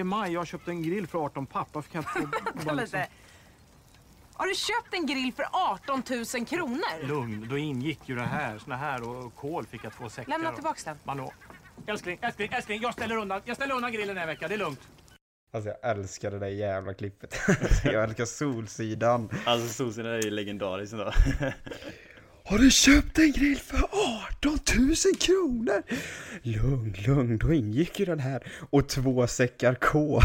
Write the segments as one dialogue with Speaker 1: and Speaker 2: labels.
Speaker 1: Det är maj, jag har köpt en grill för 18 papp. Varför kan jag inte bara liksom-.
Speaker 2: Har du köpt en grill för 18 000 kronor?
Speaker 1: Lugn, då ingick ju det här. Såna här och kol fick jag två säckar.
Speaker 2: Lämna tillbaks den.
Speaker 1: Mano. Älskling, älskling, älskling, jag ställer undan, jag ställer undan grillen den här veckan, det är lugnt.
Speaker 3: Alltså jag älskar det där jävla klippet. Alltså, jag älskar Solsidan.
Speaker 4: Alltså Solsidan är ju legendarisk ändå.
Speaker 3: Har du köpt en grill för 18 000 kronor? Lugn, lugn, då ingick ju den här och två säckar kol.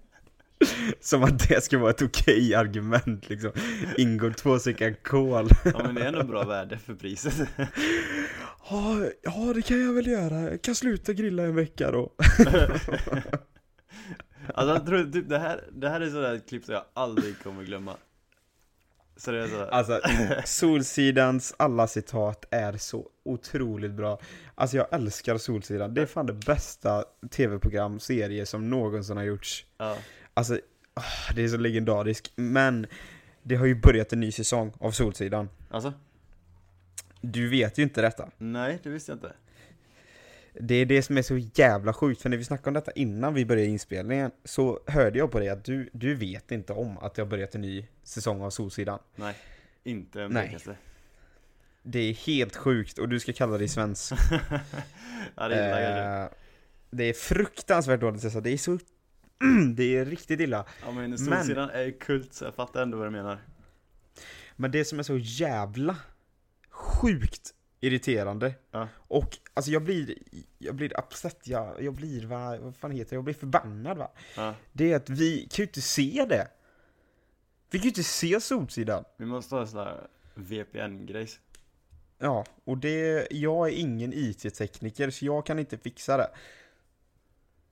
Speaker 3: Som att det ska vara ett okej argument liksom. Ingår två säckar kol.
Speaker 4: Ja men det är ändå bra värde för priset.
Speaker 3: Ja, ja, det kan jag väl göra. Jag kan sluta grilla en vecka då.
Speaker 4: Alltså jag tror typ det här, det här är sådär ett klipp som jag aldrig kommer glömma. Så det är sådär.
Speaker 3: Alltså, Solsidans alla citat är så otroligt bra. Alltså jag älskar Solsidan. Det är fan det bästa tv-program, serie som någonsin har gjorts.
Speaker 4: Ja.
Speaker 3: Alltså, ah, det är så legendariskt. Men det har ju börjat en ny säsong av Solsidan.
Speaker 4: Alltså?
Speaker 3: Du vet ju inte detta.
Speaker 4: Nej, det visste jag inte.
Speaker 3: Det är det som är så jävla sjukt, för när vi snackade om detta innan vi började inspelningen så hörde jag på dig att du, du vet inte om att har börjat en ny säsong av Solsidan.
Speaker 4: Nej. Inte en
Speaker 3: Nej. Det är helt sjukt och du ska kalla dig svensk.
Speaker 4: Ja det jag det.
Speaker 3: Eh, det är fruktansvärt dåligt alltså. Det är så... det är riktigt illa.
Speaker 4: Ja men
Speaker 3: men-
Speaker 4: Solsidan är ju kult så jag fattar ändå vad du menar.
Speaker 3: Men det som är så jävla sjukt irriterande
Speaker 4: Ja.
Speaker 3: och alltså jag blir, jag blir upset, jag, jag blir, vad, vad fan heter det, jag blir förbannad va.
Speaker 4: Ja.
Speaker 3: Det är att vi kan ju inte se det. Vi kan ju inte se Solsidan.
Speaker 4: Vi måste ha en sån här VPN-grejs.
Speaker 3: Ja, och det, jag är ingen IT-tekniker så jag kan inte fixa det.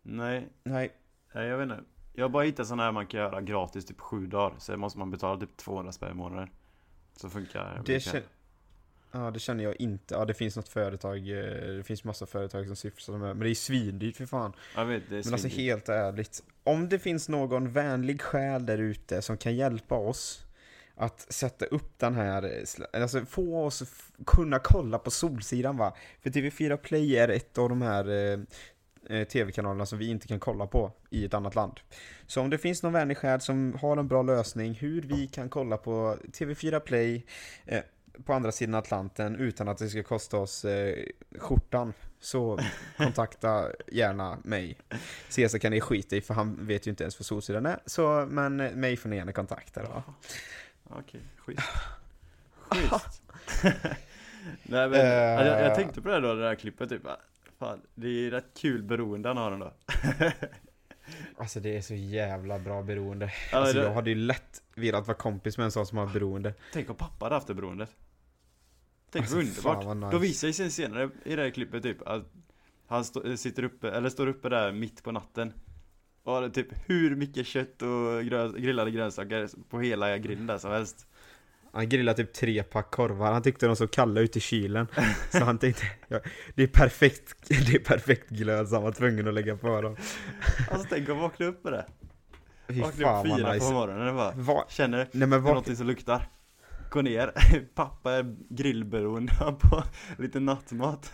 Speaker 4: Nej,
Speaker 3: Nej,
Speaker 4: nej, jag vet inte. Jag har bara hittat sådana här man kan göra gratis typ sju dagar. Så måste man betala typ 200 spänn i månaden. Så funkar
Speaker 3: det,
Speaker 4: VPN.
Speaker 3: kän, ja, det känner jag inte. Ja, det finns något företag, eh, det finns massa företag som sysslar med men det är svindyrt för fan.
Speaker 4: Jag vet, det är
Speaker 3: Men alltså helt ärligt, om det finns någon vänlig själ där ute som kan hjälpa oss att sätta upp den här, eh, alltså få oss kunna kolla på Solsidan va. För TV4 Play är ett av de här eh, tv-kanalerna som vi inte kan kolla på i ett annat land. Så om det finns någon vänlig själ som har en bra lösning hur vi kan kolla på TV4 Play eh, på andra sidan Atlanten utan att det ska kosta oss eh, skjortan så kontakta gärna mig. Cesar kan ni skita i för han vet ju inte ens vad Solsidan är. Så, men eh, mig får ni gärna kontakta då.
Speaker 4: Okej, schysst. Schysst. Nej men, alltså, jag, jag tänkte på det då, det där klippet typ. Fan, det är rätt kul beroende han har ändå.
Speaker 3: Alltså det är så jävla bra beroende.
Speaker 4: Ja,
Speaker 3: Alltså
Speaker 4: det-
Speaker 3: jag hade ju lätt velat vara kompis med en sån som har beroende.
Speaker 4: Tänk om pappa hade haft det beroendet. Tänk
Speaker 3: Alltså,
Speaker 4: vad underbart.
Speaker 3: vad nice.
Speaker 4: Då visar det sig senare i det här klippet typ att han stå, sitter uppe, eller står uppe där mitt på natten. Och har typ hur mycket kött och grö, grillade grönsaker på hela grillen där som helst.
Speaker 3: Han grillade typ tre pack korvar, han tyckte de såg kalla ut i kylen. Så han tänkte, ja, det är perfekt, det är perfekt glöd så han var tvungen att lägga på dem.
Speaker 4: Alltså tänk att vakna upp med det.
Speaker 3: Fy
Speaker 4: Vakna
Speaker 3: fan
Speaker 4: upp fyra
Speaker 3: vad
Speaker 4: på
Speaker 3: nice.
Speaker 4: morgonen och bara
Speaker 3: Va,
Speaker 4: känner
Speaker 3: nej men vad,
Speaker 4: någonting som luktar. Gå ner, pappa är grillberoende på lite nattmat.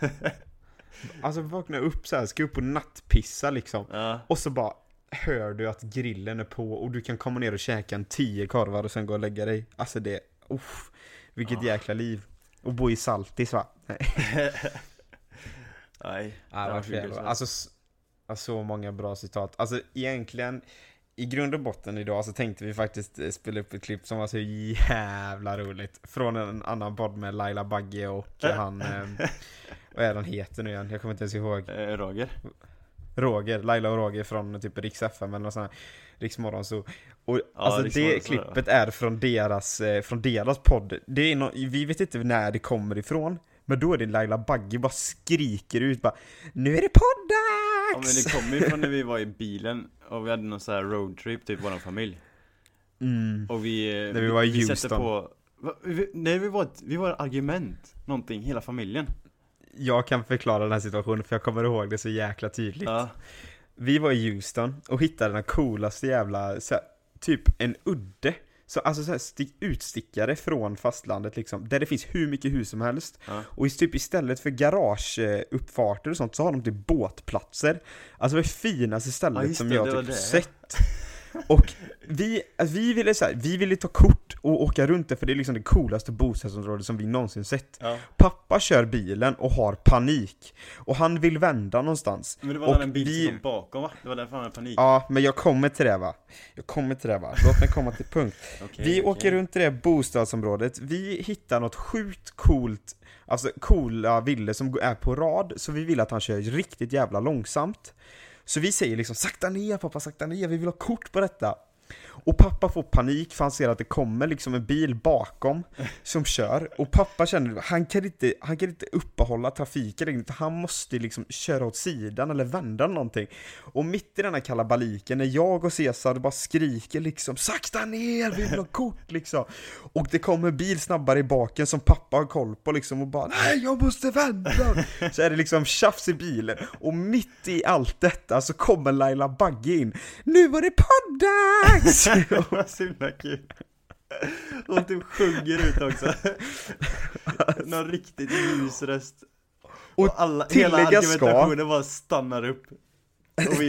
Speaker 3: alltså vakna upp så här, ska upp och nattpissa liksom.
Speaker 4: Ja,
Speaker 3: Och så bara hör du att grillen är på och du kan komma ner och käka en tio korvar och sen gå och lägga dig. Alltså det, uff, vilket
Speaker 4: Ah.
Speaker 3: jäkla liv. Och bo i Saltis va? Nej.
Speaker 4: nej.
Speaker 3: Ja,
Speaker 4: det var
Speaker 3: alltså, alltså så många bra citat. Alltså egentligen, i grund och botten idag så tänkte vi faktiskt eh, spela upp ett klipp som var så jävla roligt. Från en annan podd med Laila Bagge och eh, han, eh, vad är han heter nu igen? Jag kommer inte ens ihåg.
Speaker 4: Eh, Roger.
Speaker 3: Roger, Laila och Roger från typ Rix FM eller något sånt här. Rix Morgonzoo. Och
Speaker 4: Ja,
Speaker 3: alltså
Speaker 4: Rix
Speaker 3: det klippet är från deras, från deras podd. Det är no, vi vet inte när det kommer ifrån. Men då är det Laila Bagge bara skriker ut bara Nu är det
Speaker 4: Ja men
Speaker 3: poddags!
Speaker 4: det kommer ju från när vi var i bilen och vi hade någon sån här roadtrip, typ våran familj.
Speaker 3: Mm.
Speaker 4: Och vi...
Speaker 3: När vi var i
Speaker 4: vi sätter
Speaker 3: Houston.
Speaker 4: på... Vi, nej vi var, vi var argument, någonting, hela familjen.
Speaker 3: Jag kan förklara den här situationen för jag kommer ihåg det så jäkla tydligt.
Speaker 4: Ja,
Speaker 3: Vi var i Houston och hittade den coolaste jävla, här, typ en udde Så, alltså så här stick, utstickare från fastlandet liksom, där det finns hur mycket hus som helst.
Speaker 4: Ja.
Speaker 3: Och typ istället för garageuppfarter och sånt så har de typ båtplatser. Alltså det finaste stället
Speaker 4: Ja, just
Speaker 3: som
Speaker 4: det,
Speaker 3: jag
Speaker 4: det
Speaker 3: typ
Speaker 4: det.
Speaker 3: sett. Och vi, alltså, vi ville så här, vi ville ta kort och åka runt det för det är liksom det coolaste bostadsområdet som vi någonsin sett.
Speaker 4: Ja.
Speaker 3: Pappa kör bilen och har panik. Och han vill vända någonstans.
Speaker 4: Men det var
Speaker 3: Och
Speaker 4: den en bil
Speaker 3: vi-
Speaker 4: som kom bakom va? Det var därför han hade panik.
Speaker 3: Ja, men jag kommer till det va. Jag kommer till det va. Låt mig komma till punkt.
Speaker 4: Okej,
Speaker 3: Vi
Speaker 4: okej.
Speaker 3: åker runt i det bostadsområdet, vi hittar något sjukt coolt, alltså coola villor som är på rad, så vi vill att han kör riktigt jävla långsamt. Så vi säger liksom sakta ner pappa, sakta ner, vi vill ha kort på detta. Och pappa får panik för han ser att det kommer liksom en bil bakom som kör och pappa känner han kan inte, han kan inte uppehålla trafiken längre, han måste liksom köra åt sidan eller vända någonting. Och mitt i den här kalabaliken när jag och Cesar bara skriker liksom sakta ner, vi vill ha kort liksom. Och det kommer en bil snabbare i baken som pappa har koll på liksom och bara nej jag måste vända. Så är det liksom tjafs i bilen och mitt i allt detta så kommer Laila Bagge in. Nu var det
Speaker 4: det var så himla kul. Hon typ sjunger ut också. Någon riktigt ljus röst. Och,
Speaker 3: Och
Speaker 4: alla, hela
Speaker 3: tilläggas ska-
Speaker 4: argumentationen bara stannar upp.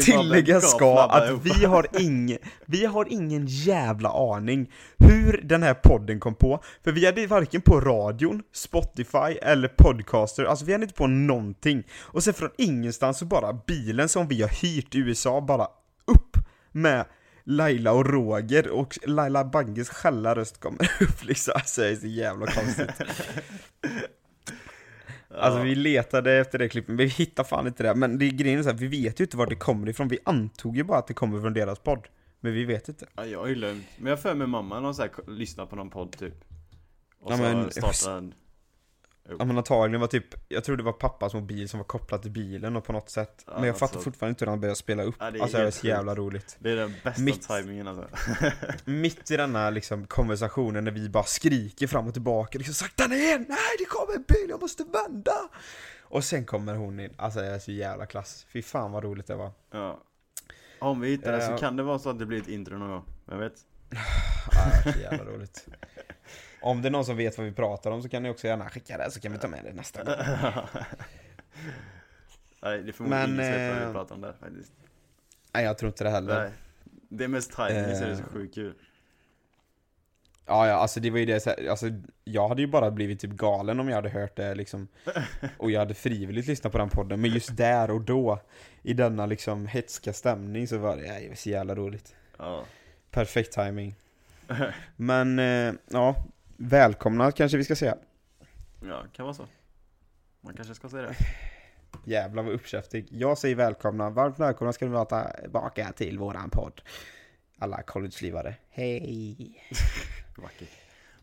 Speaker 3: Tilläggas ska att vi har, ing, vi har ingen jävla aning hur den här podden kom på, för vi hade varken på radion, Spotify eller podcaster, alltså vi hade inte på någonting. Och sen från ingenstans så bara bilen som vi har hyrt i USA bara upp med Laila och Roger och Laila Bagges skälla röst kommer upp liksom, alltså det är så jävla konstigt. Alltså vi letade efter det klippet, men vi hittade fan inte det. Men det är grejen är så här, vi vet ju inte var det kommer ifrån. Vi antog ju bara att det kommer från deras podd. Men vi vet inte.
Speaker 4: Ja, jag har ju glömt. Men jag har för mig mamma någon så här, lyssnat på någon podd typ. Och
Speaker 3: Ja,
Speaker 4: så
Speaker 3: men-
Speaker 4: startade en...
Speaker 3: Ja men antagligen var typ, jag tror det var pappas mobil som var kopplad till bilen och på något sätt.
Speaker 4: Ja,
Speaker 3: men jag fattar
Speaker 4: alltså-
Speaker 3: fortfarande inte hur han började spela upp.
Speaker 4: Ja, det är
Speaker 3: alltså det är så jävla roligt.
Speaker 4: Det är den bästa
Speaker 3: Mitt-
Speaker 4: tajmingen alltså.
Speaker 3: Mitt i denna liksom konversationen när vi bara skriker fram och tillbaka liksom sakta ner! Nej det kommer en bil, jag måste vända! Och sen kommer hon in, alltså det är så jävla klass. Fy fan vad roligt det var.
Speaker 4: Ja. Om vi hittar det så
Speaker 3: Ja.
Speaker 4: kan det vara så att det blir ett intro någon gång. Vem vet?
Speaker 3: Ja, så jävla roligt. Om det är någon som vet vad vi pratar om så kan ni också gärna skicka det så kan vi ta med det nästa gång.
Speaker 4: Nej, det är förmodligen ingen som vet vad
Speaker 3: eh,
Speaker 4: vi pratar om där faktiskt.
Speaker 3: Nej jag tror inte det heller.
Speaker 4: Nej. Det är mest timing så är det så
Speaker 3: Eh.
Speaker 4: sjukt kul.
Speaker 3: Ja, ja, alltså det var ju det så här, alltså jag hade ju bara blivit typ galen om jag hade hört det liksom Och jag hade frivilligt lyssnat på den podden, men just där och då I denna liksom hetska stämning så var det, nej, så jävla roligt
Speaker 4: Ja.
Speaker 3: Perfekt timing Men, eh, ja Välkomna kanske vi ska säga
Speaker 4: ja, kan vara så. Man kanske ska säga det.
Speaker 3: Jävlar vad uppkäftig Jag säger välkomna, varmt välkomna ska ni vara tillbaka till våran podd Alla collegelivare, hej!
Speaker 4: Vackert.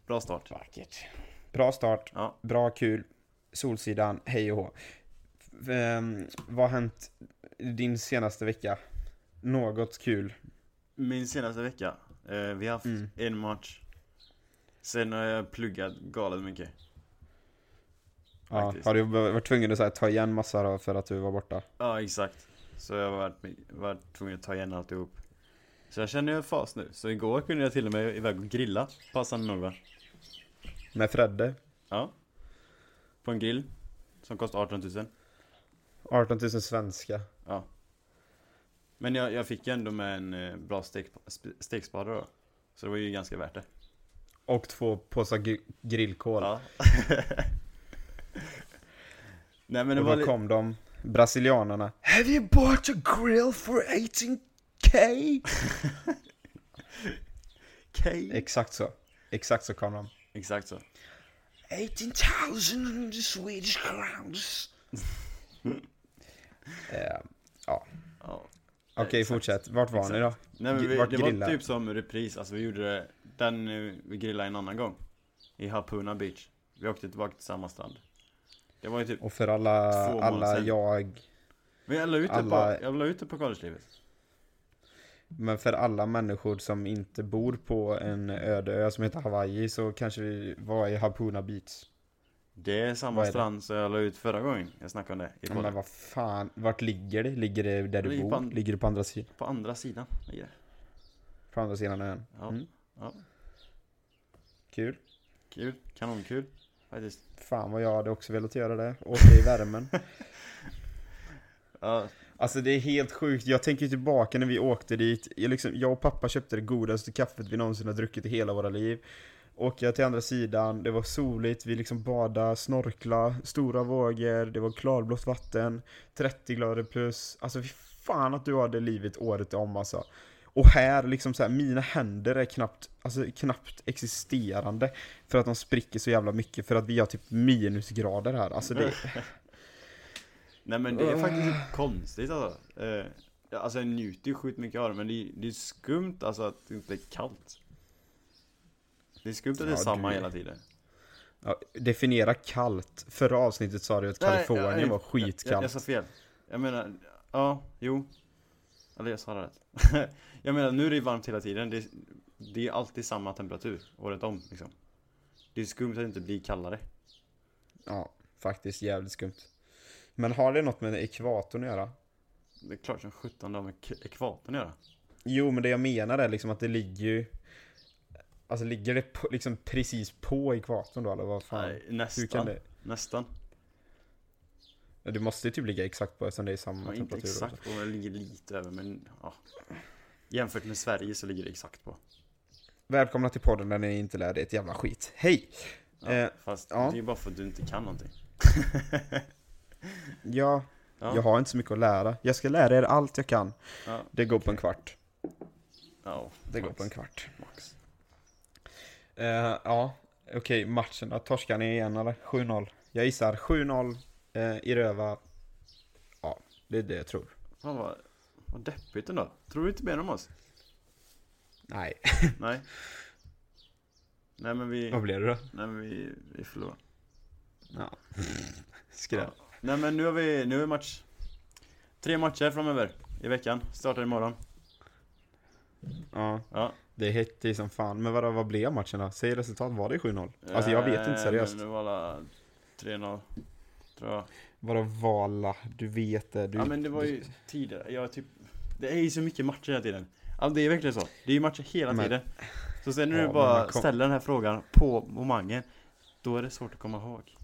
Speaker 4: Bra start.
Speaker 3: Vackert Bra start
Speaker 4: Ja.
Speaker 3: Bra, kul. Solsidan, hej och hå. Ehm, vad har hänt din senaste vecka? Något kul?
Speaker 4: Min senaste vecka. Eh, vi har haft
Speaker 3: Mm.
Speaker 4: en match. Sen har jag pluggat galet mycket.
Speaker 3: Ja, har du varit tvungen att här, ta igen massa då för att du var borta?
Speaker 4: Ja, exakt. Så jag har varit, varit tvungen att ta igen alltihop. Så jag känner ju fas nu. Så igår kunde jag till och med iväg och grilla. Passande nog va?
Speaker 3: Med Fredde?
Speaker 4: Ja. På en grill. Som kostar 18 000.
Speaker 3: 18 000 svenska.
Speaker 4: Ja. Men jag, jag fick ju ändå med en eh, bra stek, sp- stekspade då. Så det var ju ganska värt det.
Speaker 3: Och två påsar gr- grillkol.
Speaker 4: Ja. Nej men det
Speaker 3: och
Speaker 4: var
Speaker 3: då
Speaker 4: lite...
Speaker 3: kom de, brasilianarna. Have you bought a grill for 18k?
Speaker 4: K.
Speaker 3: Exakt så. Exakt så kom de.
Speaker 4: Exakt så.
Speaker 3: 18,000 Swedish crowns. eh,
Speaker 4: Ja.
Speaker 3: Okej,
Speaker 4: Exakt.
Speaker 3: fortsätt. Vart var ni då?
Speaker 4: Nej men vi,
Speaker 3: Vart
Speaker 4: det var typ som repris, alltså vi gjorde det, den vi grillade en annan gång. I Hapuna Beach. Vi åkte tillbaka till samma strand. Det var ju typ,
Speaker 3: Och för alla,
Speaker 4: Två
Speaker 3: alla
Speaker 4: sedan.
Speaker 3: jag,
Speaker 4: men jag la ut det
Speaker 3: alla-
Speaker 4: på, jag la ut det på collegelivet.
Speaker 3: men för alla människor som inte bor på en öde ö som heter Hawaii så kanske vi var i Hapuna Beach.
Speaker 4: Det är samma
Speaker 3: är det?
Speaker 4: strand som jag la ut förra gången jag snackade om det i podden.
Speaker 3: men vad fan, vart ligger det? Ligger det där
Speaker 4: Det
Speaker 3: du
Speaker 4: ligger
Speaker 3: bor?
Speaker 4: an-
Speaker 3: Ligger det på andra sidan?
Speaker 4: På andra sidan ligger det.
Speaker 3: På andra sidan ön?
Speaker 4: Ja.
Speaker 3: Mm.
Speaker 4: Ja.
Speaker 3: Kul.
Speaker 4: Kul, kanonkul. Faktiskt.
Speaker 3: Fan vad jag hade också velat göra det. Åka i värmen.
Speaker 4: Ja,
Speaker 3: Alltså det är helt sjukt, jag tänker tillbaka när vi åkte dit, jag, liksom, jag och pappa köpte det godaste kaffet vi någonsin har druckit i hela våra liv Åka till andra sidan, det var soligt, vi liksom badade, snorkla, stora vågor, det var klarblått vatten 30 grader plus, alltså fy fan att du hade livet året om alltså Och här liksom så här, mina händer är knappt, alltså knappt existerande För att de spricker så jävla mycket, för att vi har typ minusgrader här, alltså det
Speaker 4: nej men det är faktiskt konstigt alltså. Eh, alltså jag njuter ju sjukt mycket av det, men det är, det är skumt alltså att det inte är kallt. Det är skumt att det är
Speaker 3: Ja,
Speaker 4: samma
Speaker 3: du-
Speaker 4: hela tiden.
Speaker 3: Ja, definiera kallt. Förra avsnittet sa du att
Speaker 4: Nej,
Speaker 3: Kalifornien
Speaker 4: jag-
Speaker 3: var
Speaker 4: Jag,
Speaker 3: skitkallt.
Speaker 4: jag sa fel. Jag menar, ja, jo. Eller jag sa det rätt. jag menar, nu är det varmt hela tiden. Det, det är alltid samma temperatur året om liksom. Det är skumt att det inte blir kallare.
Speaker 3: Ja, faktiskt jävligt skumt. Men har det något med ekvatorn att göra?
Speaker 4: Det är klart som sjutton det har med ekvatorn att göra.
Speaker 3: Jo, men det jag menar är liksom att det ligger ju... Alltså ligger det på, liksom precis på ekvatorn då eller vad fan?
Speaker 4: Nej,
Speaker 3: Hur
Speaker 4: nästan.
Speaker 3: kan det?
Speaker 4: Nästan.
Speaker 3: Det måste ju typ ligga exakt på eftersom det är samma
Speaker 4: Ja, inte
Speaker 3: temperatur. också.
Speaker 4: exakt på, det ligger lite över men ja. Jämfört med Sverige så ligger det exakt på.
Speaker 3: Välkomna till podden där ni inte lär dig ett jävla skit. Hej!
Speaker 4: Ja,
Speaker 3: Eh,
Speaker 4: fast
Speaker 3: ja.
Speaker 4: det är bara för att du inte kan någonting.
Speaker 3: Ja,
Speaker 4: Ja,
Speaker 3: jag har inte så mycket att lära. Jag ska lära er allt jag kan. Det går på en kvart.
Speaker 4: ja,
Speaker 3: Det går
Speaker 4: max,
Speaker 3: på en kvart.
Speaker 4: Max.
Speaker 3: Eh, ja, okej, matchen då. Torskar ni igen eller? 7-0. Jag gissar 7-0 eh, i röva. Ja, det är det jag tror.
Speaker 4: Fan vad, vad deppigt ändå. Tror du inte mer om oss?
Speaker 3: Nej.
Speaker 4: Nej. Nej men vi,
Speaker 3: Vad blir det då?
Speaker 4: nej men vi, vi förlorar.
Speaker 3: Ja. Skräp.
Speaker 4: Ja. Nej men nu har vi, nu är match Tre matcher framöver i veckan, startar imorgon
Speaker 3: Ja,
Speaker 4: Ja
Speaker 3: det är hett som fan. Men vadå, vad blev matchen då? Säg resultat, var det 7-0? Alltså jag vet inte
Speaker 4: Eh,
Speaker 3: seriöst.
Speaker 4: Men det var alla 3-0 Jag
Speaker 3: Vadå vala? Du vet det. Du...
Speaker 4: Ja men det var ju tidigare, jag typ Det är ju så mycket matcher hela tiden Ja det är verkligen så, det är ju matcher hela
Speaker 3: Men-
Speaker 4: tiden Så sen när
Speaker 3: Ja,
Speaker 4: du bara
Speaker 3: kom-
Speaker 4: ställer den här frågan på momangen Då är det svårt att komma ihåg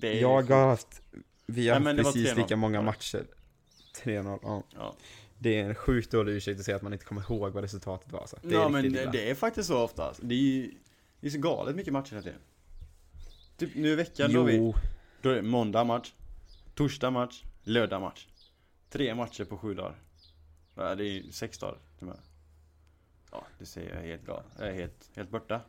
Speaker 4: det är
Speaker 3: Jag har haft... Vi har
Speaker 4: Nej, det
Speaker 3: haft precis
Speaker 4: 3-0.
Speaker 3: lika många
Speaker 4: Ja.
Speaker 3: matcher. 3-0, ja.
Speaker 4: Ja,
Speaker 3: Det är en sjukt dålig ursäkt att säga att man inte kommer ihåg vad resultatet var alltså. Det
Speaker 4: ja men
Speaker 3: illa.
Speaker 4: det är faktiskt så ofta. Det är ju Det är så galet mycket matcher hela tiden Typ nu i veckan då har vi
Speaker 3: Jo,
Speaker 4: Då är det måndag match Torsdag match Lördag match Tre matcher på sju dagar ja, Det är ju sex dagar till och med. Ja, det säger jag helt galet Jag är helt, helt borta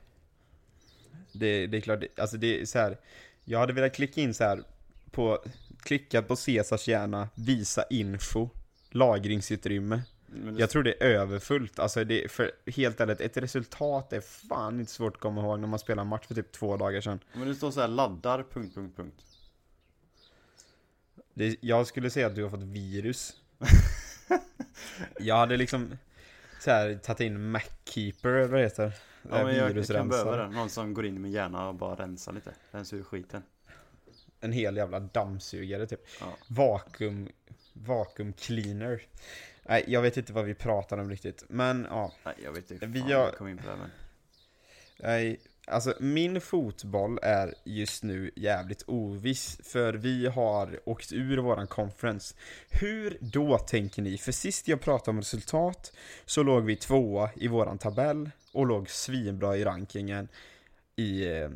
Speaker 3: det, det är klart, det- alltså det är så här. Jag hade velat klicka in så här på, klicka på Caesars hjärna, visa info, lagringsutrymme.
Speaker 4: Men det,
Speaker 3: Jag tror det är överfullt, alltså det, för helt ärligt, ett resultat är fan inte svårt att komma ihåg när man spelar en match för typ två dagar sedan.
Speaker 4: men det står så här laddar, punkt, punkt, punkt
Speaker 3: Det, jag skulle säga att du har fått virus. jag hade liksom så här, tagit in Mackeeper, eller vad det heter.
Speaker 4: Ja men jag, jag kan behöva det, någon som går in i min hjärna och bara rensar lite Rensar ur skiten
Speaker 3: En hel jävla dammsugare typ.
Speaker 4: Ja.
Speaker 3: Vakuum, vakuum cleaner. Nej, jag vet inte vad vi pratar om riktigt. Men ja,
Speaker 4: Nej jag vet inte
Speaker 3: Vi har-
Speaker 4: kom in på det här, men
Speaker 3: nej, alltså min fotboll är just nu jävligt oviss. För vi har åkt ur våran conference. Hur då tänker ni? För sist jag pratade om resultat så låg vi tvåa i våran tabell och låg svinbra i rankingen i, eh,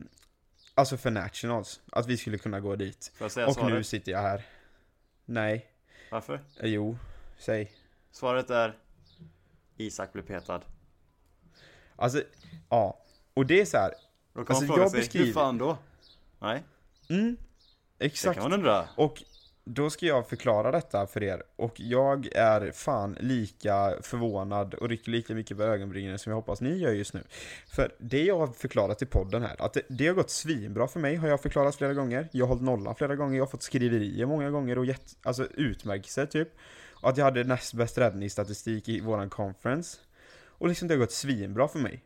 Speaker 3: alltså för nationals. Att vi skulle kunna gå dit. Och
Speaker 4: svaret?
Speaker 3: nu sitter jag här. Nej,
Speaker 4: Varför?
Speaker 3: eh, jo, säg.
Speaker 4: Svaret är Isak blev petad
Speaker 3: Alltså, ja. Och det är så här.
Speaker 4: Då kan
Speaker 3: Alltså,
Speaker 4: man fråga
Speaker 3: jag
Speaker 4: sig,
Speaker 3: beskriver-
Speaker 4: hur fan då? Nej,
Speaker 3: Mm,
Speaker 4: det
Speaker 3: exakt.
Speaker 4: kan man undra
Speaker 3: Och då ska jag förklara detta för er. Och jag är fan lika förvånad och rycker lika mycket på ögonbrynen som jag hoppas ni gör just nu. För det jag har förklarat i podden här, att det, det har gått svinbra för mig har jag förklarat flera gånger. Jag har hållit nollan flera gånger, jag har fått skriverier många gånger och gett, alltså utmärkelse typ. Och att jag hade näst bäst räddningsstatistik i våran conference. Och liksom det har gått svinbra för mig.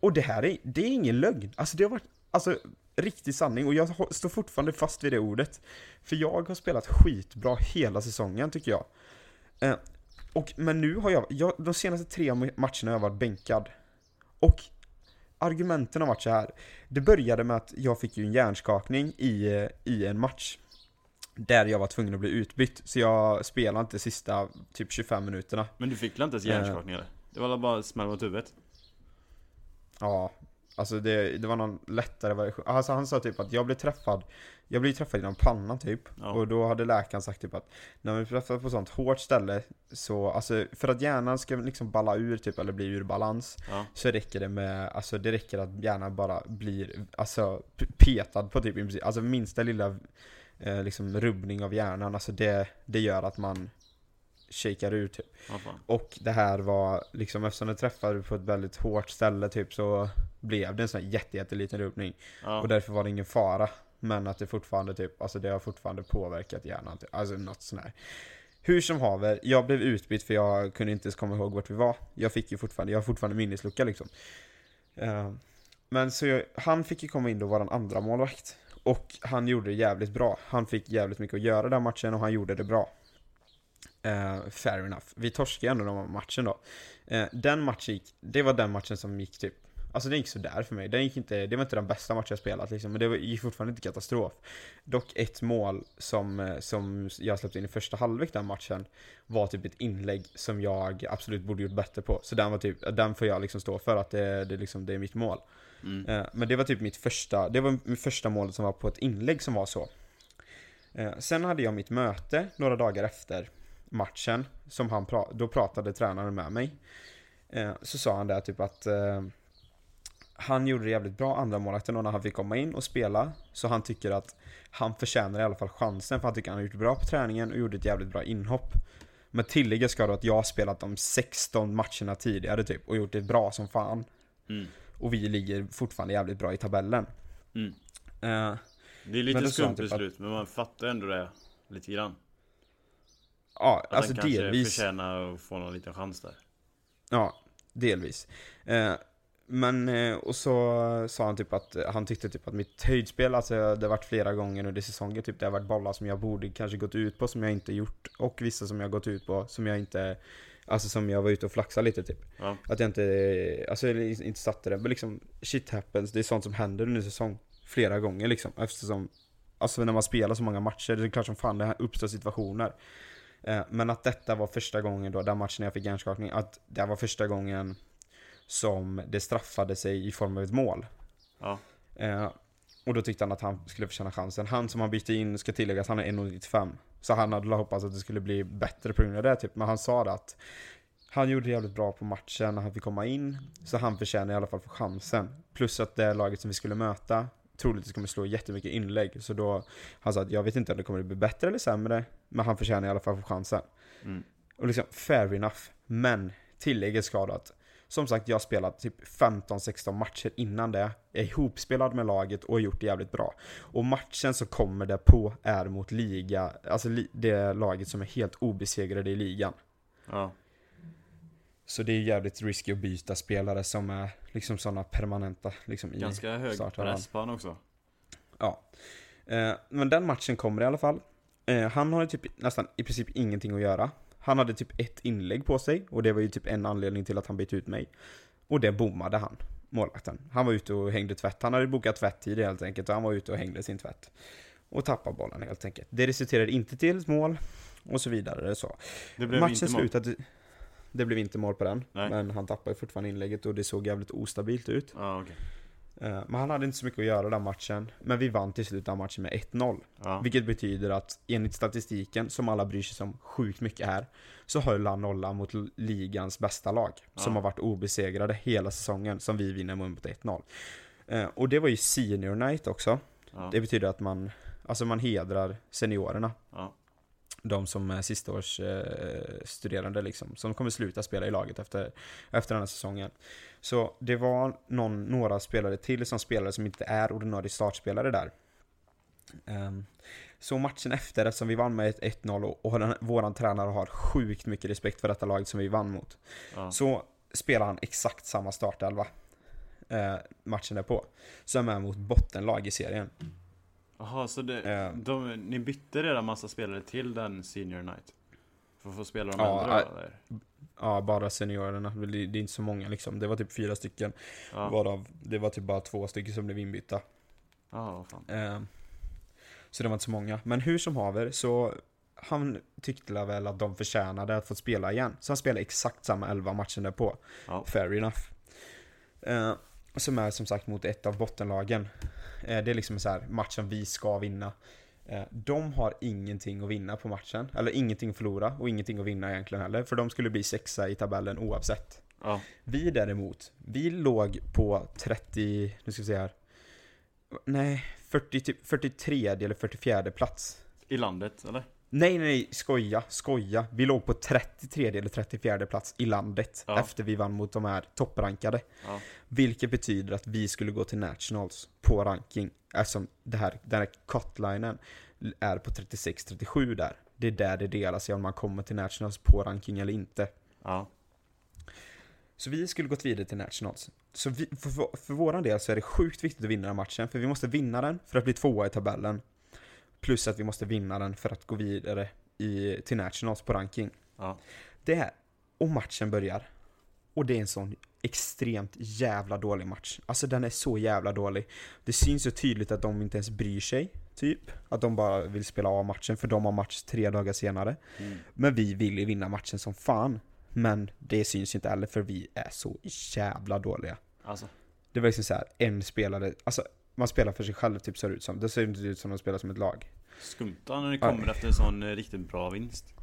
Speaker 3: Och det här är, det är ingen lögn. Alltså det har varit, alltså riktig sanning och jag står fortfarande fast vid det ordet. För jag har spelat skitbra hela säsongen tycker jag. Eh, och, men nu har jag, jag, de senaste tre matcherna har jag varit bänkad. Och argumenten har varit så här. Det började med att jag fick ju en hjärnskakning i, eh, i en match. Där jag var tvungen att bli utbytt, så jag spelade inte sista typ 25 minuterna.
Speaker 4: Men du fick väl inte ens
Speaker 3: Eh.
Speaker 4: hjärnskakning eller? Det var bara smäll mot huvudet?
Speaker 3: Ja, alltså det, det var någon lättare version. Alltså han sa typ att jag blev träffad, jag blev träffad genom pannan typ.
Speaker 4: Ja.
Speaker 3: Och då hade läkaren sagt typ att när man blir träffad på sånt hårt ställe så, alltså för att hjärnan ska liksom balla ur typ eller bli ur balans
Speaker 4: Ja.
Speaker 3: så räcker det med, alltså det räcker att hjärnan bara blir, alltså petad på typ alltså minsta lilla eh, liksom rubbning av hjärnan, alltså det, det gör att man shakar ur typ.
Speaker 4: Fan.
Speaker 3: Och det här var liksom, eftersom det träffade på ett väldigt hårt ställe typ så blev det en sån här jätte, jätteliten rubbning.
Speaker 4: Ja.
Speaker 3: Och därför var det ingen fara. Men att det fortfarande typ, alltså det har fortfarande påverkat hjärnan. Typ. Alltså något sånt här. Hur som haver, jag blev utbytt för jag kunde inte ens komma ihåg vart vi var. Jag fick ju fortfarande, jag har fortfarande minneslucka liksom. Eh, men så jag, han fick ju komma in då våran andra målvakt. Och han gjorde det jävligt bra. Han fick jävligt mycket att göra den matchen och han gjorde det bra. Eh, fair enough. Vi torskade ändå den matchen då. Eh, den matchen gick, det var den matchen som gick typ Alltså den gick sådär för mig. Den gick inte, det var inte den bästa matchen jag spelat liksom, men det var- gick fortfarande inte katastrof. Dock ett mål som, eh, som jag släppte in i första halvlek den matchen var typ ett inlägg som jag absolut borde gjort bättre på. Så den var typ, den får jag liksom stå för att det, det, liksom, det är mitt mål.
Speaker 4: Mm.
Speaker 3: Eh, Men det var typ mitt första, det var mitt första målet som var på ett inlägg som var så. Sen hade jag mitt möte några dagar efter matchen, som han pra- då pratade tränaren med mig. Eh, Så sa han där typ att eh, han gjorde det jävligt bra andra målakten när han fick komma in och spela. Så han tycker att han förtjänar i alla fall chansen för han tycker han har gjort bra på träningen och gjorde ett jävligt bra inhopp. Men tillägga ska då att jag har spelat de 16 matcherna tidigare typ och gjort det bra som fan.
Speaker 4: Mm.
Speaker 3: Och vi ligger fortfarande jävligt bra i tabellen.
Speaker 4: Mm.
Speaker 3: Eh,
Speaker 4: Det är lite skumt
Speaker 3: typ att-
Speaker 4: beslut, men man fattar ändå det lite grann.
Speaker 3: Ja,
Speaker 4: Att
Speaker 3: alltså
Speaker 4: han
Speaker 3: delvis.
Speaker 4: förtjänar att få någon liten chans där.
Speaker 3: Ja, delvis. Eh, men, eh, och så sa han typ att han tyckte typ att mitt höjdspel, alltså det har varit flera gånger under säsongen, typ det har varit bollar som jag borde kanske gått ut på som jag inte gjort. Och vissa som jag gått ut på som jag inte, alltså som jag var ute och flaxade lite typ.
Speaker 4: Ja.
Speaker 3: Att jag inte, alltså jag inte satte det, men liksom shit happens, det är sånt som händer under säsong. Flera gånger liksom, eftersom Alltså när man spelar så många matcher, det är klart som fan det här uppstår situationer. Eh, Men att detta var första gången då, den matchen jag fick hjärnskakning, att det var första gången som det straffade sig i form av ett mål.
Speaker 4: Ja.
Speaker 3: Eh, och då tyckte han att han skulle förtjäna chansen. Han som han bytte in, ska tillägga att han är 1,95. Så han hade hoppats att det skulle bli bättre på grund av det typ. Men han sa det att han gjorde det jävligt bra på matchen när han fick komma in. Så han förtjänar i alla fall få chansen. Plus att det laget som vi skulle möta troligtvis kommer slå jättemycket inlägg. Så då, han sa att jag vet inte om det kommer bli bättre eller sämre. Men han förtjänar i alla fall chansen.
Speaker 4: Mm.
Speaker 3: Och liksom, fair enough. Men tillägget ska då att som sagt, jag har spelat typ 15-16 matcher innan det. Jag är ihopspelad med laget och har gjort det jävligt bra. Och matchen som kommer det på är mot liga, alltså det laget som är helt obesegrade i ligan.
Speaker 4: Ja.
Speaker 3: Så det är jävligt risky att byta spelare som är liksom sådana permanenta liksom i
Speaker 4: Ganska hög press på han också.
Speaker 3: Ja. Eh, men den matchen kommer i alla fall. Eh, han har ju typ nästan i princip ingenting att göra. Han hade typ ett inlägg på sig och det var ju typ en anledning till att han bytte ut mig. Och det bommade han, målvakten. Han var ute och hängde tvätt. Han hade bokat tvätttid helt enkelt och han var ute och hängde sin tvätt. Och tappade bollen helt enkelt. Det resulterade inte till ett mål och så vidare. Så.
Speaker 4: Det blev
Speaker 3: Matchen
Speaker 4: inte mål.
Speaker 3: slutade... Det blev inte mål på den,
Speaker 4: Nej.
Speaker 3: men han tappade fortfarande inlägget och det såg jävligt ostabilt ut.
Speaker 4: Ja, okej.
Speaker 3: Eh, Men han hade inte så mycket att göra den matchen. Men vi vann till slut den matchen med 1-0.
Speaker 4: Ja.
Speaker 3: Vilket betyder att enligt statistiken, som alla bryr sig om sjukt mycket här, så höll han nollan mot ligans bästa lag. Som
Speaker 4: Ja.
Speaker 3: har varit obesegrade hela säsongen, som vi vinner mot 1-0. Eh, Och det var ju senior night också.
Speaker 4: Ja.
Speaker 3: Det betyder att man, alltså man hedrar seniorerna. De som är sistaårs eh, studerande liksom, som kommer sluta spela i laget efter, efter den här säsongen. Så det var någon, några spelare till som spelare som inte är ordinarie startspelare där. Ehm, så matchen efter, eftersom vi vann med ett 1-0 och, och den, våran tränare har sjukt mycket respekt för detta laget som vi vann mot.
Speaker 4: Ja.
Speaker 3: Så spelar han exakt samma startelva. Eh, matchen därpå. Som är mot bottenlag i serien.
Speaker 4: Jaha, så det,
Speaker 3: Eh.
Speaker 4: de, ni bytte redan massa spelare till den senior night? För att få spela de
Speaker 3: Ja,
Speaker 4: äldre eller?
Speaker 3: Ja, bara seniorerna. Det det är inte så många liksom. Det var typ fyra stycken.
Speaker 4: Ja,
Speaker 3: Varav det var typ bara två stycken som blev inbytta.
Speaker 4: ja vad fan.
Speaker 3: Eh, så det var inte så många. Men hur som haver så han tyckte väl att de förtjänade att få spela igen. Så han spelade exakt samma elva matchen därpå.
Speaker 4: Ja.
Speaker 3: Fair enough. Eh, som är som sagt mot ett av bottenlagen. Eh, det är liksom så här matchen vi ska vinna. Eh, de har ingenting att vinna på matchen. Eller ingenting att förlora och ingenting att vinna egentligen heller. För de skulle bli sexa i tabellen oavsett.
Speaker 4: Ja,
Speaker 3: Vi däremot, vi låg på 30, nu ska vi se här. Nej, 40, typ 43 eller 44 plats.
Speaker 4: i landet eller?
Speaker 3: Nej, nej, skoja, skoja. Vi låg på 33 eller 34 plats i landet
Speaker 4: Ja.
Speaker 3: efter vi vann mot de här topprankade.
Speaker 4: Ja.
Speaker 3: Vilket betyder att vi skulle gå till Nationals på ranking. Eftersom det här, den här cutlinen är på 36-37 där. Det är där det delar sig om man kommer till Nationals på ranking eller inte.
Speaker 4: Ja,
Speaker 3: Så vi skulle gått vidare till Nationals. Så vi, för, för, för våran del så är det sjukt viktigt att vinna den matchen, för vi måste vinna den för att bli tvåa i tabellen. Plus att vi måste vinna den för att gå vidare i, till Nationals på ranking.
Speaker 4: ja,
Speaker 3: Det är, och matchen börjar. Och det är en sån extremt jävla dålig match. Alltså den är så jävla dålig. Det syns så tydligt att de inte ens bryr sig, typ. Att de bara vill spela av matchen, för de har match tre dagar senare.
Speaker 4: mm.
Speaker 3: Men vi vill ju vinna matchen som fan. Men det syns ju inte heller för vi är så jävla dåliga.
Speaker 4: alltså.
Speaker 3: Det var liksom så här, en spelare, alltså man spelar för sig själv typ ser det ut som. Det ser inte ut som att de spelar som ett lag.
Speaker 4: Skumt när det kommer efter en sån eh, riktigt bra vinst.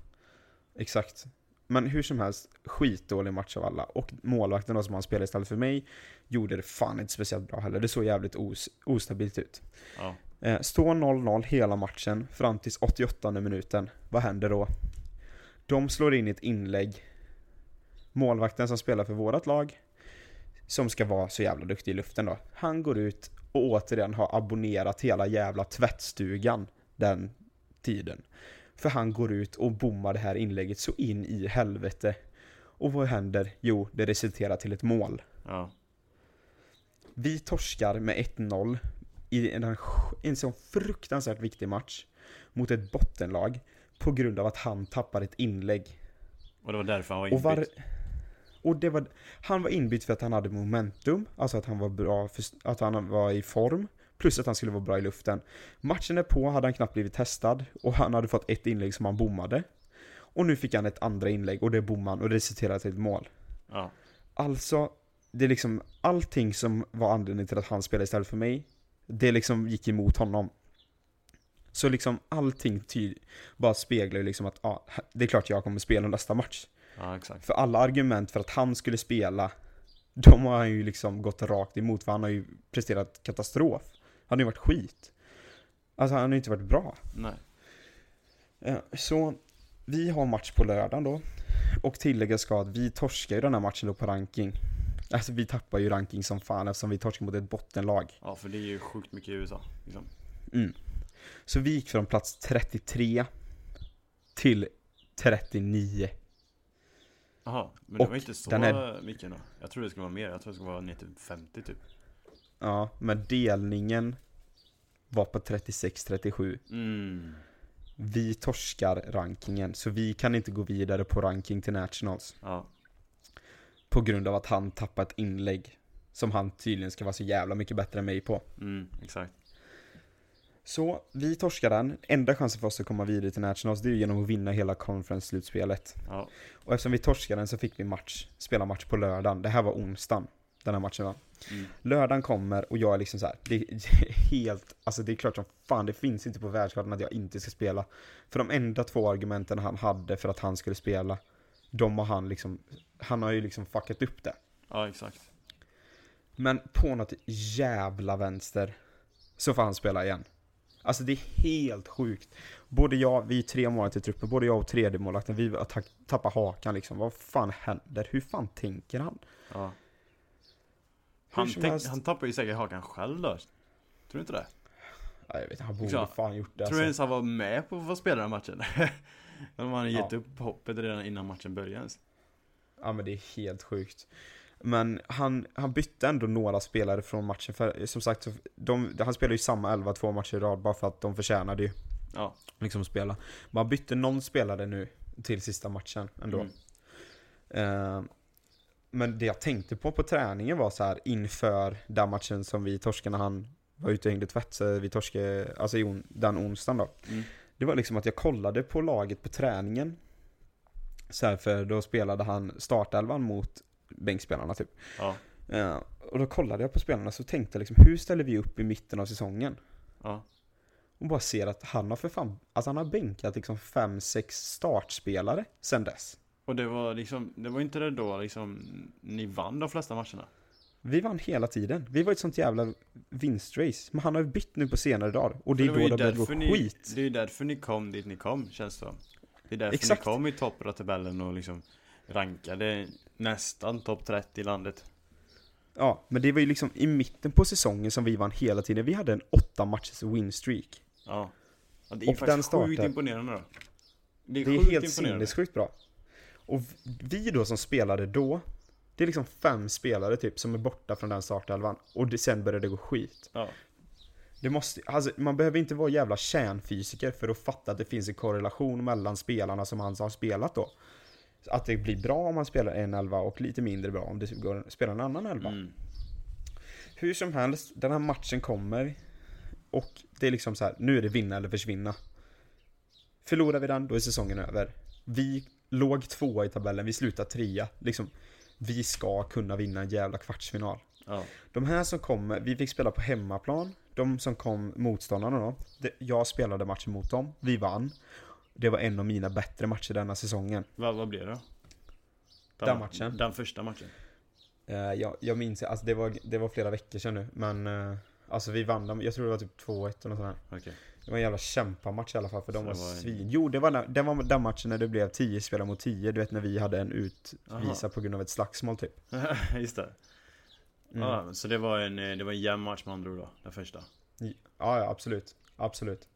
Speaker 3: Exakt. Men hur som helst, skitdålig match av alla. Och målvakten då som han spelade istället för mig, gjorde det fan inte speciellt bra heller. Det såg jävligt os ostabilt ut.
Speaker 4: Ja,
Speaker 3: Eh, står 0-0 hela matchen fram tills 88 minuten. Vad händer då? De slår in ett inlägg. Målvakten som spelar för vårat lag, som ska vara så jävla duktig i luften då. Han går ut och återigen har abonnerat hela jävla tvättstugan den tiden. För han går ut och bommar det här inlägget så in i helvete. Och vad händer? Jo, det resulterar till ett mål.
Speaker 4: ja,
Speaker 3: Vi torskar med 1-0 i en, en sån fruktansvärt viktig match mot ett bottenlag på grund av att han tappar ett inlägg.
Speaker 4: och det var därför han var inbytt.
Speaker 3: Och det var, han var inbytt för att han hade momentum, alltså att han var bra, för, att han var i form, plus att han skulle vara bra i luften. Matchen är på hade han knappt blivit testad och han hade fått ett inlägg som han bommade. Och nu fick han ett andra inlägg och det bommade han och det resulterade till ett mål.
Speaker 4: Ja,
Speaker 3: Alltså, det är liksom allting som var anledningen till att han spelade istället för mig, det liksom gick emot honom. Så liksom allting ty- bara speglar ju liksom att ja, det är klart jag kommer spela nästa match.
Speaker 4: Ja.
Speaker 3: För alla argument för att han skulle spela, de har han ju liksom gått rakt emot, för han har ju presterat katastrof. Han har ju varit skit. Alltså han har ju inte varit bra.
Speaker 4: Nej.
Speaker 3: Eh, Så vi har match på lördagen då. Och tilläggas ska att vi torskar ju den här matchen då på ranking. Alltså vi tappar ju ranking som fan eftersom vi torskar mot ett bottenlag.
Speaker 4: Ja, för det är ju sjukt mycket i USA. Liksom.
Speaker 3: Mm. Så vi gick från plats 33 till 39.
Speaker 4: Jaha, men det
Speaker 3: Och
Speaker 4: var inte så
Speaker 3: den är-
Speaker 4: mycket då. Jag trodde det skulle vara mer. Jag trodde det skulle vara ner till 50 typ.
Speaker 3: Ja, men delningen var på 36-37.
Speaker 4: Mm.
Speaker 3: Vi torskar rankingen, så vi kan inte gå vidare på ranking till Nationals.
Speaker 4: Ja,
Speaker 3: På grund av att han tappat inlägg. Som han tydligen ska vara så jävla mycket bättre än mig på.
Speaker 4: mm, exakt.
Speaker 3: Så vi torskar den. Enda chansen för oss att komma vidare till Nationals det är ju genom att vinna hela conference-slutspelet.
Speaker 4: Ja,
Speaker 3: Och eftersom vi torskade den så fick vi match, spela match på lördagen. Det här var onsdagen, den här matchen var.
Speaker 4: mm.
Speaker 3: Lördagen kommer och jag är liksom så här, det är helt, alltså det är klart som fan, det finns inte på världskartan att jag inte ska spela. För de enda två argumenten han hade för att han skulle spela, de har han liksom, han har ju liksom fuckat upp det.
Speaker 4: ja exakt.
Speaker 3: Men på något jävla vänster så får han spela igen. Alltså det är helt sjukt. Både jag, vi är tre målvakter i truppen, både jag och tredje målvakten, vi tappat hakan liksom. Vad fan händer? Hur fan tänker han?
Speaker 4: Ja. Han, tänk, han tappar ju säkert hakan själv då. Tror du inte det?
Speaker 3: Ja, jag vet han borde
Speaker 4: Ja.
Speaker 3: fan gjort det
Speaker 4: Tror du ens
Speaker 3: alltså.
Speaker 4: han var med på att spela den matchen? Eller har han gett
Speaker 3: Ja.
Speaker 4: upp hoppet redan innan matchen började ens?
Speaker 3: Ja men det är helt sjukt. Men han, han bytte ändå några spelare från matchen, för som sagt, de, han spelade ju samma elva två matcher i rad bara för att de förtjänade ju
Speaker 4: Ja,
Speaker 3: liksom spela. Men han bytte någon spelare nu till sista matchen ändå.
Speaker 4: Mm.
Speaker 3: Eh, men det jag tänkte på på träningen var så här inför den matchen som vi torskade när han var ute och hängde tvätt, så vi torskade, alltså den onsdagen då.
Speaker 4: Mm.
Speaker 3: Det var liksom att jag kollade på laget på träningen. Så här, för då spelade han startelvan mot bänkspelarna typ.
Speaker 4: Ja,
Speaker 3: Eh, och då kollade jag på spelarna så tänkte jag liksom, hur ställer vi upp i mitten av säsongen?
Speaker 4: ja,
Speaker 3: Och bara ser att han har för fan, alltså han har bänkat liksom fem sex startspelare sen dess.
Speaker 4: och det var liksom, det var inte det då liksom, ni vann de flesta matcherna?
Speaker 3: Vi vann hela tiden. Vi var ett sånt jävla vinstrace. Men han har ju bytt nu på senare dagar. Och det är då det börjar gå
Speaker 4: ni,
Speaker 3: skit.
Speaker 4: Det är ju därför ni kom dit ni kom, känns det som. Det är därför
Speaker 3: Exakt.
Speaker 4: ni kom i toppen av tabellen och liksom rankade nästan topp 30 i landet.
Speaker 3: Ja, men det var ju liksom i mitten på säsongen som vi vann hela tiden. Vi hade en åtta matchers winstreak.
Speaker 4: Ja. ja det är
Speaker 3: Och
Speaker 4: faktiskt
Speaker 3: den
Speaker 4: sjukt imponerande då. Det är,
Speaker 3: Det är helt sinnessjukt bra. Och vi då som spelade då, det är liksom fem spelare typ som är borta från den startelvan. Och det, sen börjar det gå skit.
Speaker 4: Ja.
Speaker 3: Det måste, alltså, man behöver inte vara jävla kärnfysiker för att fatta att det finns en korrelation mellan spelarna som han har spelat då. Att det blir bra om man spelar en elva och lite mindre bra om det går spelar en annan elva.
Speaker 4: Mm.
Speaker 3: Hur som helst, den här matchen kommer och det är liksom så här, nu är det vinna eller försvinna. Förlorar vi den, då är säsongen över. Vi låg tvåa i tabellen, vi slutar trea. Liksom, vi ska kunna vinna en jävla kvartsfinal.
Speaker 4: Ja.
Speaker 3: De här som kommer, vi fick spela på hemmaplan. De som kom, motståndarna då. Jag spelade matchen mot dem, vi vann. Det var en av mina bättre matcher denna säsongen.
Speaker 4: Vad, vad blev det då?
Speaker 3: Den matchen?
Speaker 4: Den första matchen?
Speaker 3: Eh, jag, jag minns, alltså det var, det var flera veckor sedan nu, men eh, Alltså vi vann dem, jag tror det var typ 2-1 eller något sånt här.
Speaker 4: Okej.
Speaker 3: Det var en jävla kämpamatch i alla fall för de var,
Speaker 4: var
Speaker 3: svin. Jo, det var, den- det var den matchen när det blev 10 spelare mot 10, du vet när vi hade en
Speaker 4: Aha.
Speaker 3: utvisad på grund av ett slagsmål typ.
Speaker 4: Just det.
Speaker 3: Mm.
Speaker 4: Ja, så det var en, eh, det var en jämn match med andra ord då, den första.
Speaker 3: Ja, ja absolut. Absolut.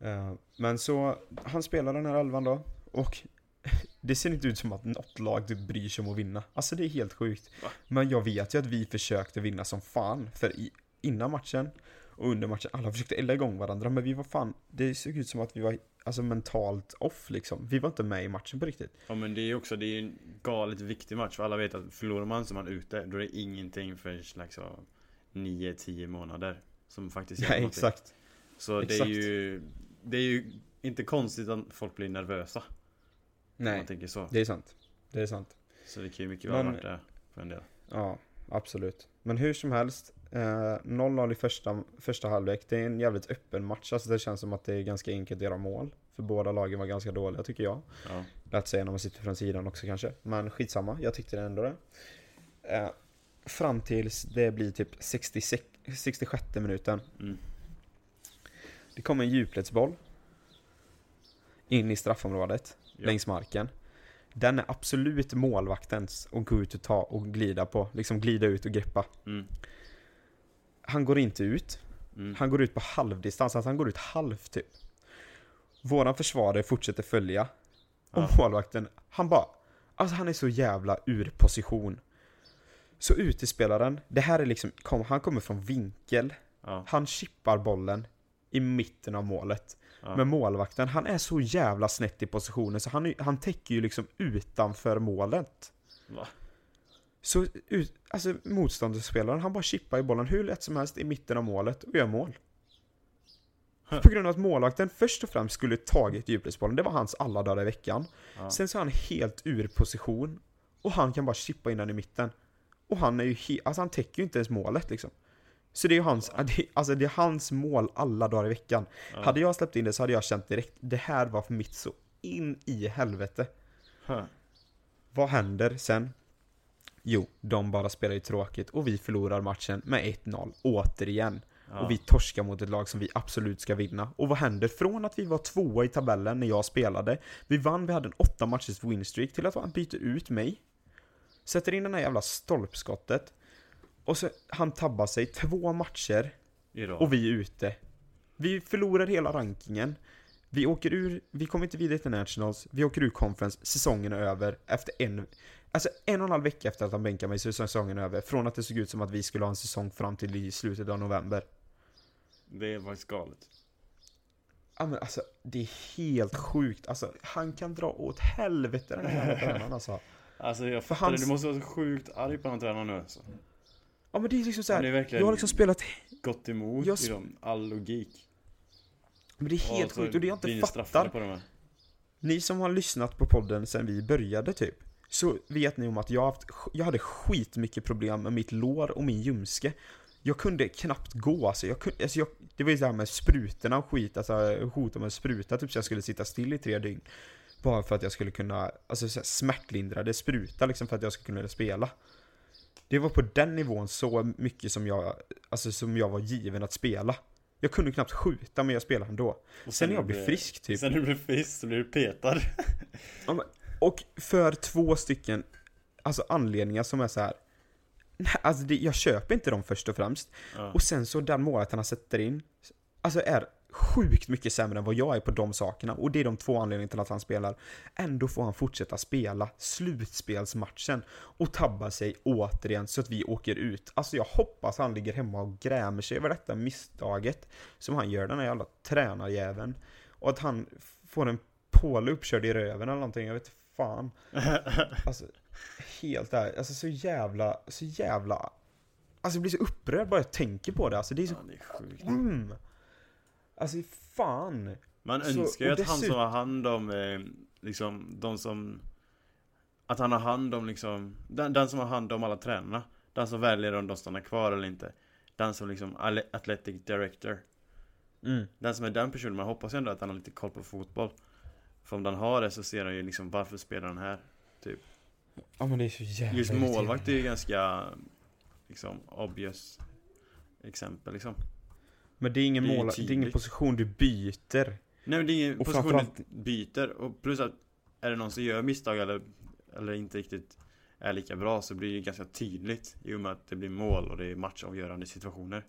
Speaker 3: Eh, men så, han spelar den här elvan då, och det ser inte ut som att något lag typ bryr sig om att vinna. Alltså det är helt sjukt. Men jag vet ju att vi försökte vinna som fan, för i, innan matchen och under matchen, alla försökte elda igång varandra, men vi var fan, det såg ut som att vi var alltså mentalt off liksom. Vi var inte med i matchen på riktigt.
Speaker 4: Ja men det är också, det är en galet viktig match för alla vet att förlorar man så är man ute, då är det ingenting för slags av 9-10 månader Som faktiskt gör
Speaker 3: Nej,
Speaker 4: någonting.
Speaker 3: exakt.
Speaker 4: Så det är
Speaker 3: exakt.
Speaker 4: ju Det är ju inte konstigt att folk blir nervösa
Speaker 3: Nej,
Speaker 4: man tänker så
Speaker 3: det är sant. Det är sant.
Speaker 4: Så det kan ju mycket väl
Speaker 3: Men-
Speaker 4: varit det för en del
Speaker 3: Ja, absolut. Men hur som helst, eh, 0-0 i första, första halvlek. Det är en jävligt öppen match. Alltså det känns som att det är ganska enkelt att göra mål. För båda lagen var ganska dåliga tycker jag.
Speaker 4: Ja,
Speaker 3: Lätt säga när man sitter från sidan också kanske. Men skitsamma, jag tyckte det ändå det. Eh, fram tills det blir typ 66, 66 minuten.
Speaker 4: mm.
Speaker 3: Det kommer en djupledsboll. In i straffområdet,
Speaker 4: Ja.
Speaker 3: längs marken. Den är absolut målvaktens att gå ut och ta och glida på. Liksom glida ut och greppa.
Speaker 4: Mm.
Speaker 3: Han går inte ut.
Speaker 4: Mm.
Speaker 3: Han går ut på halvdistans, alltså han går ut halvt typ. Våran försvarare fortsätter följa. Och
Speaker 4: Ja.
Speaker 3: målvakten, han bara... Alltså han är så jävla ur position. Så utespelaren, det här är liksom, han kommer från vinkel.
Speaker 4: Ja,
Speaker 3: Han chippar bollen i mitten av målet.
Speaker 4: ja.
Speaker 3: Men målvakten, han är så jävla snett i positionen så han, han täcker ju liksom utanför målet.
Speaker 4: Va?
Speaker 3: Så ut, alltså motståndarspelaren, han bara chippar i bollen hur lätt som helst i mitten av målet och gör mål.
Speaker 4: Huh.
Speaker 3: På grund av att målvakten först och främst skulle tagit djupledsbollen, det var hans alla dagar i veckan.
Speaker 4: Ja.
Speaker 3: Sen så är han helt ur position och han kan bara chippa in den i mitten. Och han är ju he- alltså han täcker ju inte ens målet liksom. Så det är ju hans, alltså det är hans mål alla dagar i veckan.
Speaker 4: Ja.
Speaker 3: Hade jag släppt in det så hade jag känt direkt, det här var för mitt så in i helvete.
Speaker 4: Huh.
Speaker 3: Vad händer sen? Jo, de bara spelar ju tråkigt och vi förlorar matchen med 1-0 återigen.
Speaker 4: Ja.
Speaker 3: Och vi torskar mot ett lag som vi absolut ska vinna. Och vad händer? Från att vi var tvåa i tabellen när jag spelade, vi vann, vi hade en åtta matchers winstreak, till att han byter ut mig. Sätter in den här jävla stolpskottet. Och så han tabbar sig två matcher
Speaker 4: I rad.
Speaker 3: och vi är ute. Vi förlorar hela rankingen. Vi åker ur, vi kommer inte vidare till Nationals, vi åker ur conference, säsongen är över efter en, alltså en och en halv vecka efter att han bänkade mig så är säsongen över. Från att det såg ut som att vi skulle ha en säsong fram till i slutet av november.
Speaker 4: Det var faktiskt galet
Speaker 3: Ja men alltså, det är helt sjukt. Alltså, han kan dra åt helvete den här tränaren alltså.
Speaker 4: Alltså jag
Speaker 3: För
Speaker 4: fattar
Speaker 3: hans-
Speaker 4: det, du måste vara så sjukt arg på den tränaren nu alltså.
Speaker 3: Ja men det är liksom så här,
Speaker 4: Han är verkligen-
Speaker 3: jag har liksom spelat,
Speaker 4: Gått emot
Speaker 3: Jag sp-
Speaker 4: liksom all logik.
Speaker 3: men det är helt sjukt och det jag inte fattar. Ni som har lyssnat på podden sen vi började typ, så vet ni om att jag, haft, jag hade skitmycket problem med mitt lår och min ljumske. Jag kunde knappt gå alltså, jag kunde, alltså jag, det var ju det här med sprutorna och skit, alltså hot om en spruta typ så jag skulle sitta still i tre dygn. Bara för att jag skulle kunna, alltså så här, smärtlindrade spruta liksom för att jag skulle kunna spela. Det var på den nivån så mycket som jag, alltså som jag var given att spela. Jag kunde knappt skjuta men jag spelade ändå.
Speaker 4: Och
Speaker 3: Sen när jag blev frisk typ.
Speaker 4: Sen när du blev frisk så blev du petad.
Speaker 3: Och för två stycken alltså anledningar som är så här. Nej, alltså det, jag köper inte dem först och främst.
Speaker 4: Ja.
Speaker 3: Och sen så den målvakten han sätter in, alltså är sjukt mycket sämre än vad jag är på de sakerna. Och det är de två anledningarna till att han spelar. Ändå får han fortsätta spela slutspelsmatchen och tabbar sig återigen så att vi åker ut. Alltså jag hoppas han ligger hemma och grämer sig över detta misstaget som han gör, den här jävla tränarjäveln. Och att han får en påle uppkörd i röven eller någonting, jag vet fan. Alltså, helt ärligt, alltså så jävla, så jävla... Alltså jag blir så upprörd bara jag tänker på det, alltså det är så...
Speaker 4: Ja, det är sjukt.
Speaker 3: Mm. Alltså fan.
Speaker 4: Man
Speaker 3: Så-
Speaker 4: önskar ju att han som har hand om, eh, liksom, de som Att han har hand om liksom, den, den som har hand om alla tränarna. Den som väljer om de stannar kvar eller inte. Den som liksom, athletic director.
Speaker 3: Mm.
Speaker 4: Den som är den personen, man hoppas ju ändå att han har lite koll på fotboll. För om den har det så ser han ju liksom, varför spelar han här?
Speaker 3: Ja men det är så jävla
Speaker 4: Just målvakt är ju ganska Liksom, obvious Exempel liksom
Speaker 3: Men det är ingen
Speaker 4: det är
Speaker 3: det är ingen position du byter.
Speaker 4: Nej men det är ingen
Speaker 3: Och
Speaker 4: position
Speaker 3: framförallt-
Speaker 4: du byter och plus att Är det någon som gör misstag eller Eller inte riktigt Är lika bra så blir det ganska tydligt I och med att det blir mål och det är matchavgörande situationer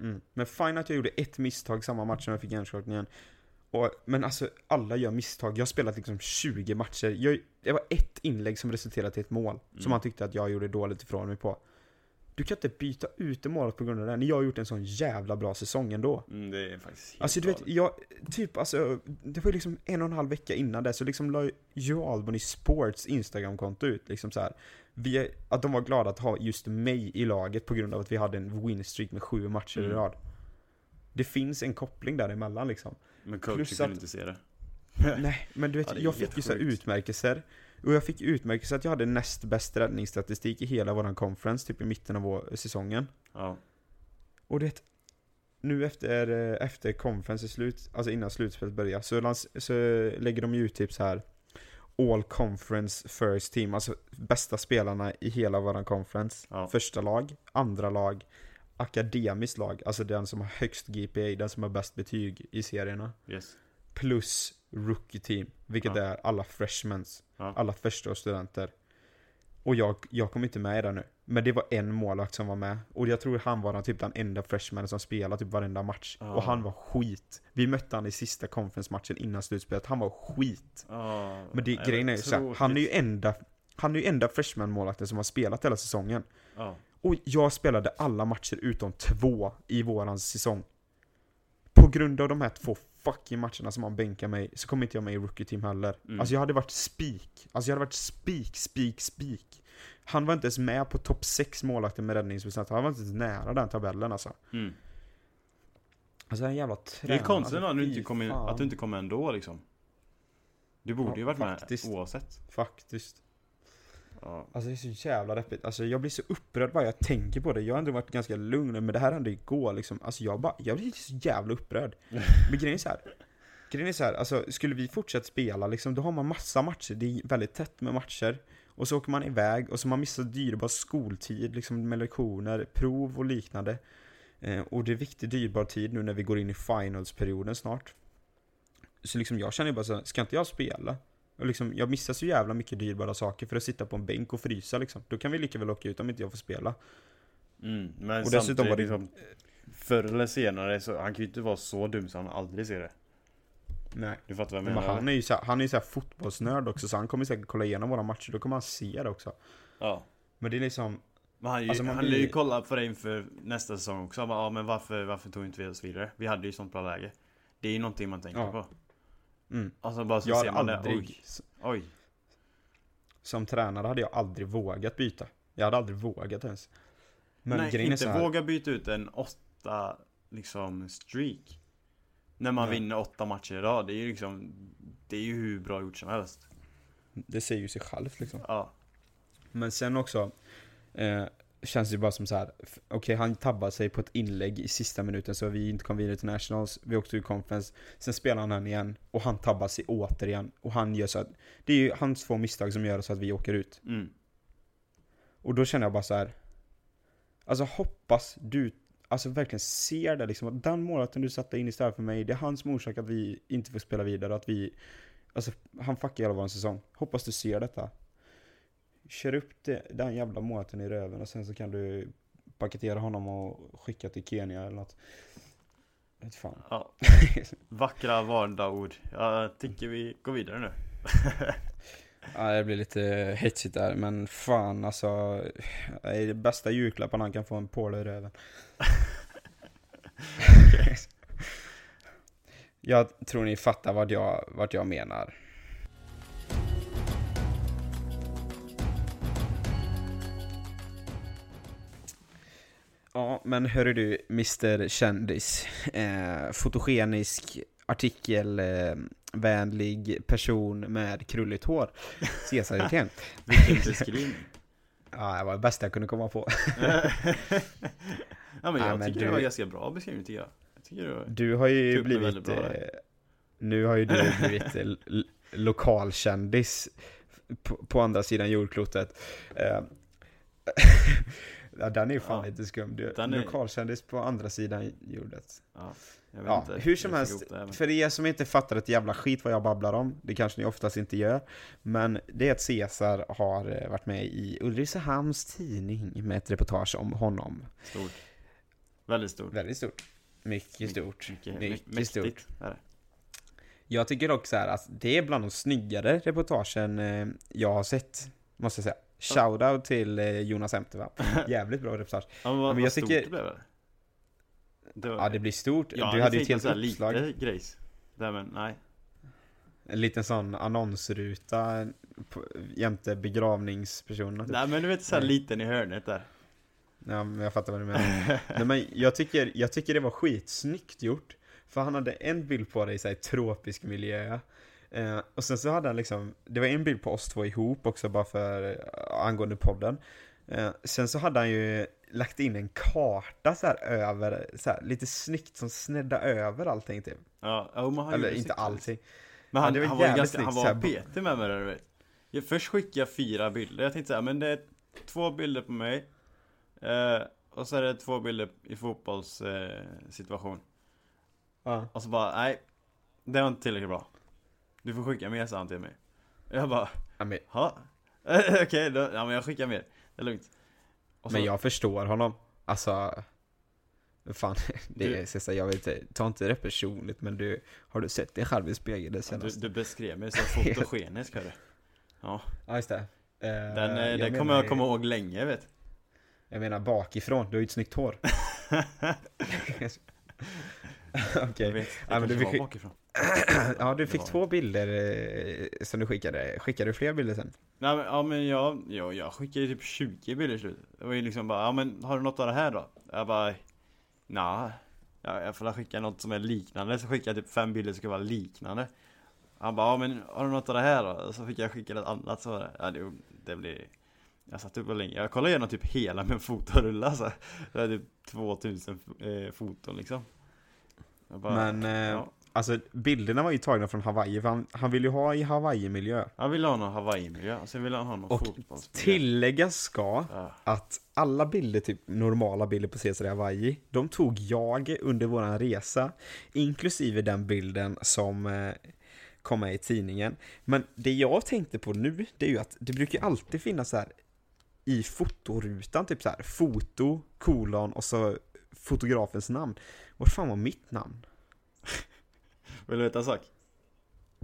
Speaker 3: Mm. Men fine att jag gjorde ett misstag samma match som jag fick hjärnskakningen. Och, men alltså, alla gör misstag. Jag har spelat liksom 20 matcher. Jag, det var ett inlägg som resulterade till ett mål. Som
Speaker 4: Mm.
Speaker 3: han tyckte att jag gjorde dåligt ifrån mig på. Du kan inte byta ut målet på grund av det. När jag har gjort en sån jävla bra säsong ändå.
Speaker 4: mm, Det är faktiskt helt
Speaker 3: Alltså du vet, jag, typ alltså, det var ju liksom en och en halv vecka innan det så liksom la ju Albany Sports Instagramkonto ut liksom så här. Vi, att de var glada att ha just mig i laget på grund av att vi hade en winstreak med sju matcher i
Speaker 4: Mm.
Speaker 3: rad. Det finns en koppling däremellan liksom.
Speaker 4: Men coachen kunde inte se det
Speaker 3: Nej, men du vet,
Speaker 4: Ja,
Speaker 3: jag fick ju så utmärkelser. Och jag fick utmärkelser att jag hade näst bäst räddningsstatistik i hela våran conference, typ i mitten av vår, säsongen.
Speaker 4: Ja
Speaker 3: Och det nu efter, eh, efter conference är slut, alltså innan slutspelet börjar, så, lans, så lägger de ju ut typ så här All conference first team, alltså bästa spelarna i hela våran conference.
Speaker 4: Ja.
Speaker 3: Första lag, andra lag, akademiskt lag, alltså den som har högst GPA, den som har bäst betyg i serierna.
Speaker 4: Yes
Speaker 3: Plus rookie team, vilket
Speaker 4: Ja.
Speaker 3: är alla freshmans,
Speaker 4: Ja.
Speaker 3: alla första studenter. Och jag, jag kom inte med i det nu. Men det var en målvakt som var med. Och jag tror han var den, typ den enda freshmanen som spelade typ varenda match.
Speaker 4: Ja.
Speaker 3: Och han var skit. Vi mötte han i sista conference-matchen innan slutspelet. Han var skit.
Speaker 4: Ja,
Speaker 3: Men det,
Speaker 4: nej,
Speaker 3: grejen är ju såhär, han är ju enda han är ju enda freshman-målvakten som har spelat hela säsongen.
Speaker 4: Ja,
Speaker 3: Och jag spelade alla matcher utom två i våran säsong. På grund av de här två fucking matcherna som han bänkar mig, så kommer inte jag med i rookie team heller.
Speaker 4: Mm.
Speaker 3: Alltså jag hade varit spik. Alltså jag hade varit spik, spik, spik. Han var inte ens med på topp 6 målvakter med räddningsprocent. Han var inte ens nära den tabellen alltså.
Speaker 4: mm.
Speaker 3: Alltså en jävla
Speaker 4: Det
Speaker 3: tränare.
Speaker 4: är konstigt
Speaker 3: alltså,
Speaker 4: att du, inte kom in, att du inte kom ändå liksom Du borde
Speaker 3: Ja,
Speaker 4: ju varit
Speaker 3: faktiskt.
Speaker 4: med oavsett
Speaker 3: Faktiskt.
Speaker 4: Ja.
Speaker 3: Alltså det är så jävla deppigt. Alltså jag blir så upprörd bara jag tänker på det. Jag har ändå varit ganska lugn, men det här hände igår liksom. Alltså jag bara, jag blir så jävla upprörd. Men grejen är så här. Grejen är så här, alltså skulle vi fortsätta spela liksom, då har man massa matcher. Det är väldigt tätt med matcher. Och så åker man iväg och så man missar dyrbar skoltid liksom med lektioner, prov och liknande. Eh, och det är viktig dyrbar tid nu när vi går in i finals-perioden snart. Så liksom jag känner bara så här, ska inte jag spela? Och liksom, jag missar så jävla mycket dyrbara saker för att sitta på en bänk och frysa liksom. Då kan vi lika väl åka ut om inte jag får spela.
Speaker 4: mm. Men
Speaker 3: Och dessutom var det-
Speaker 4: liksom, Förr eller senare så, han kan ju inte vara så dum så han aldrig ser det
Speaker 3: Nej.
Speaker 4: Du fattar vad jag
Speaker 3: Men
Speaker 4: menar?
Speaker 3: han är ju så här, han är ju så här fotbollsnörd också, så han kommer säkert kolla igenom våra matcher, då kommer han se det också.
Speaker 4: Ja
Speaker 3: Men det är liksom,
Speaker 4: Men han, ju,
Speaker 3: Alltså,
Speaker 4: han
Speaker 3: blir-
Speaker 4: lär ju kolla på det inför nästa säsong också. Han bara, ja men varför, varför tog inte vi oss vidare? Vi hade ju sånt bra läge. Det är ju någonting man tänker
Speaker 3: Ja.
Speaker 4: på.
Speaker 3: Mm.
Speaker 4: Alltså bara så
Speaker 3: Jag
Speaker 4: ser man
Speaker 3: aldrig,
Speaker 4: det, oj, oj.
Speaker 3: som tränare hade jag aldrig vågat byta. Jag hade aldrig vågat ens. Men
Speaker 4: Nej,
Speaker 3: grejen är
Speaker 4: inte
Speaker 3: så här,
Speaker 4: våga byta ut en åtta, liksom, streak. När man
Speaker 3: Nej.
Speaker 4: vinner åtta matcher i rad, det är ju liksom, det är ju hur bra gjort som helst.
Speaker 3: det säger ju sig självt liksom.
Speaker 4: Ja.
Speaker 3: Men sen också eh, känns det ju bara som så här. okej han tabbar sig på ett inlägg i sista minuten så vi inte kom vidare till Nationals, vi åkte ur conference, sen spelar han den igen och han tabbar sig återigen och han gör så att, det är ju hans två misstag som gör så att vi åker ut.
Speaker 4: Mm.
Speaker 3: Och då känner jag bara så här. Alltså hoppas du, alltså verkligen ser det liksom, att den målvakten du satte in istället för mig, det är han som orsakar att vi inte får spela vidare, att vi, alltså han fuckar hela vår säsong. Hoppas du ser detta. Kör upp det, den jävla målvakten i röven och sen så kan du paketera honom och skicka till Kenya eller något. Vet fan.
Speaker 4: ja. Vackra valda ord. Jag tycker vi går vidare nu.
Speaker 3: Ja, det blir lite hetsigt där, men fan alltså. Det är det bästa julklappen han kan få en påle i röven. jag tror ni fattar vad jag, vad jag menar. Men hörru du, Mr Kändis. Eh, fotogenisk, artikelvänlig person med krulligt hår. Hyltén.
Speaker 4: Vilken beskrivning.
Speaker 3: Ja, det var det bästa jag kunde komma på.
Speaker 4: ja men
Speaker 3: Ja,
Speaker 4: jag
Speaker 3: men
Speaker 4: tycker
Speaker 3: du-
Speaker 4: det var ganska bra beskrivning tycker jag. Jag tycker var...
Speaker 3: Du har ju
Speaker 4: det
Speaker 3: blivit...
Speaker 4: bra,
Speaker 3: Eh, nu har ju du blivit eh, lokalkändis på, på andra sidan jordklotet. Eh, ja, den är fan
Speaker 4: Ja,
Speaker 3: lite skum. Du,
Speaker 4: den är-
Speaker 3: Lokalkändis på andra sidan jordet.
Speaker 4: Ja, jag vet
Speaker 3: Ja,
Speaker 4: inte
Speaker 3: hur som helst, för er som inte fattar ett jävla skit vad jag babblar om, det kanske ni oftast inte gör, men det är att Cesar har eh, varit med i Ulricehamns tidning med ett reportage om honom.
Speaker 4: Stort. Väldigt stort.
Speaker 3: Väldigt stort. Mycket stort.
Speaker 4: Mycket,
Speaker 3: Mycket,
Speaker 4: mycket
Speaker 3: stort.
Speaker 4: mäktigt är det.
Speaker 3: Jag tycker dock så här att det är bland de snyggare reportagen eh, jag har sett, måste jag säga. Shoutout till eh, Jonas Emterva. Jävligt bra reportage.
Speaker 4: Ja, men vad,
Speaker 3: men
Speaker 4: vad
Speaker 3: jag
Speaker 4: stort
Speaker 3: tycker-
Speaker 4: det blev det? det var,
Speaker 3: Ja, det blir stort.
Speaker 4: jag
Speaker 3: du hade ju ett helt uppslag.
Speaker 4: lite grejs. Där men nej.
Speaker 3: En liten sån annonsruta på, jämte begravningspersonerna. Typ.
Speaker 4: Nej men du vet såhär
Speaker 3: Nej.
Speaker 4: liten i hörnet där.
Speaker 3: Ja, men jag fattar vad du menar. Nej, men jag tycker, jag tycker det var skitsnyggt gjort. För han hade en bild på dig i tropisk miljö. Eh, och sen så hade han liksom, det var en bild på oss två ihop också bara för eh, angående podden. Eh, sen så hade han ju lagt in en karta så här över, så här, lite snyggt som snedda över allting typ.
Speaker 4: Ja, ja men han
Speaker 3: Eller inte
Speaker 4: snyggt.
Speaker 3: allting.
Speaker 4: Men han,
Speaker 3: Ja, var
Speaker 4: han var ganska, han
Speaker 3: snyggt,
Speaker 4: var
Speaker 3: så här-
Speaker 4: petig med mig där du vet. Jag, först skickade jag fyra bilder, jag tänkte såhär, men det är två bilder på mig. Eh, och så är det två bilder i fotbollssituation. Eh.
Speaker 3: Ja.
Speaker 4: och så bara, nej. Det var inte tillräckligt bra. Du får skicka mer sa han till mig. Jag bara,
Speaker 3: Ja?
Speaker 4: Okej, då, ja men jag skickar mer. Det är lugnt. Så,
Speaker 3: men jag förstår honom. Alltså, fan, det
Speaker 4: Du-
Speaker 3: är så jag vet inte, ta inte det personligt men du, har du sett dig själv i spegeln det
Speaker 4: du,
Speaker 3: senaste?
Speaker 4: du beskrev mig som fotogenisk hörru. Ja,
Speaker 3: Ja just det. Eh,
Speaker 4: den, eh, den kommer
Speaker 3: menar
Speaker 4: jag komma ihåg länge vet
Speaker 3: Jag menar bakifrån, du har ju ett snyggt hår. Okej.
Speaker 4: Jag vet,
Speaker 3: Ja,
Speaker 4: jag
Speaker 3: men du fick-
Speaker 4: bakifrån.
Speaker 3: Ja, du fick
Speaker 4: Ja.
Speaker 3: två bilder eh, som du skickade. Skickade du fler bilder sen?
Speaker 4: Nej men, ja men jag, jag, jag skickade ju typ 20 bilder i slutet. Det var ju liksom bara, ja men har du något av det här då? Jag bara, nej. Ja, jag får skicka något som är liknande, så skickade jag typ fem bilder som ska vara liknande. Han bara, ja men har du något av det här då? Och så fick jag skicka ett annat så var det, ja det, det blir Jag satt upp länge, jag kollade igenom typ hela min fotorulla så Det är typ 2000 eh, foton liksom bara,
Speaker 3: Men, eh,
Speaker 4: ja.
Speaker 3: Alltså bilderna var ju tagna från Hawaii, för han, han ville ju ha i Hawaii-miljö.
Speaker 4: Han ville ha någon Hawaii-miljö, sen ville han ha någon
Speaker 3: Och Tilläggas ska
Speaker 4: ja.
Speaker 3: att alla bilder, typ normala bilder på Caesar i Hawaii, de tog jag under våran resa, inklusive den bilden som eh, kom med i tidningen. Men det jag tänkte på nu, det är ju att det brukar alltid finnas så här i fotorutan, typ så här foto, kolon och så fotografens namn. Vart fan var mitt namn?
Speaker 4: Vill du veta en sak?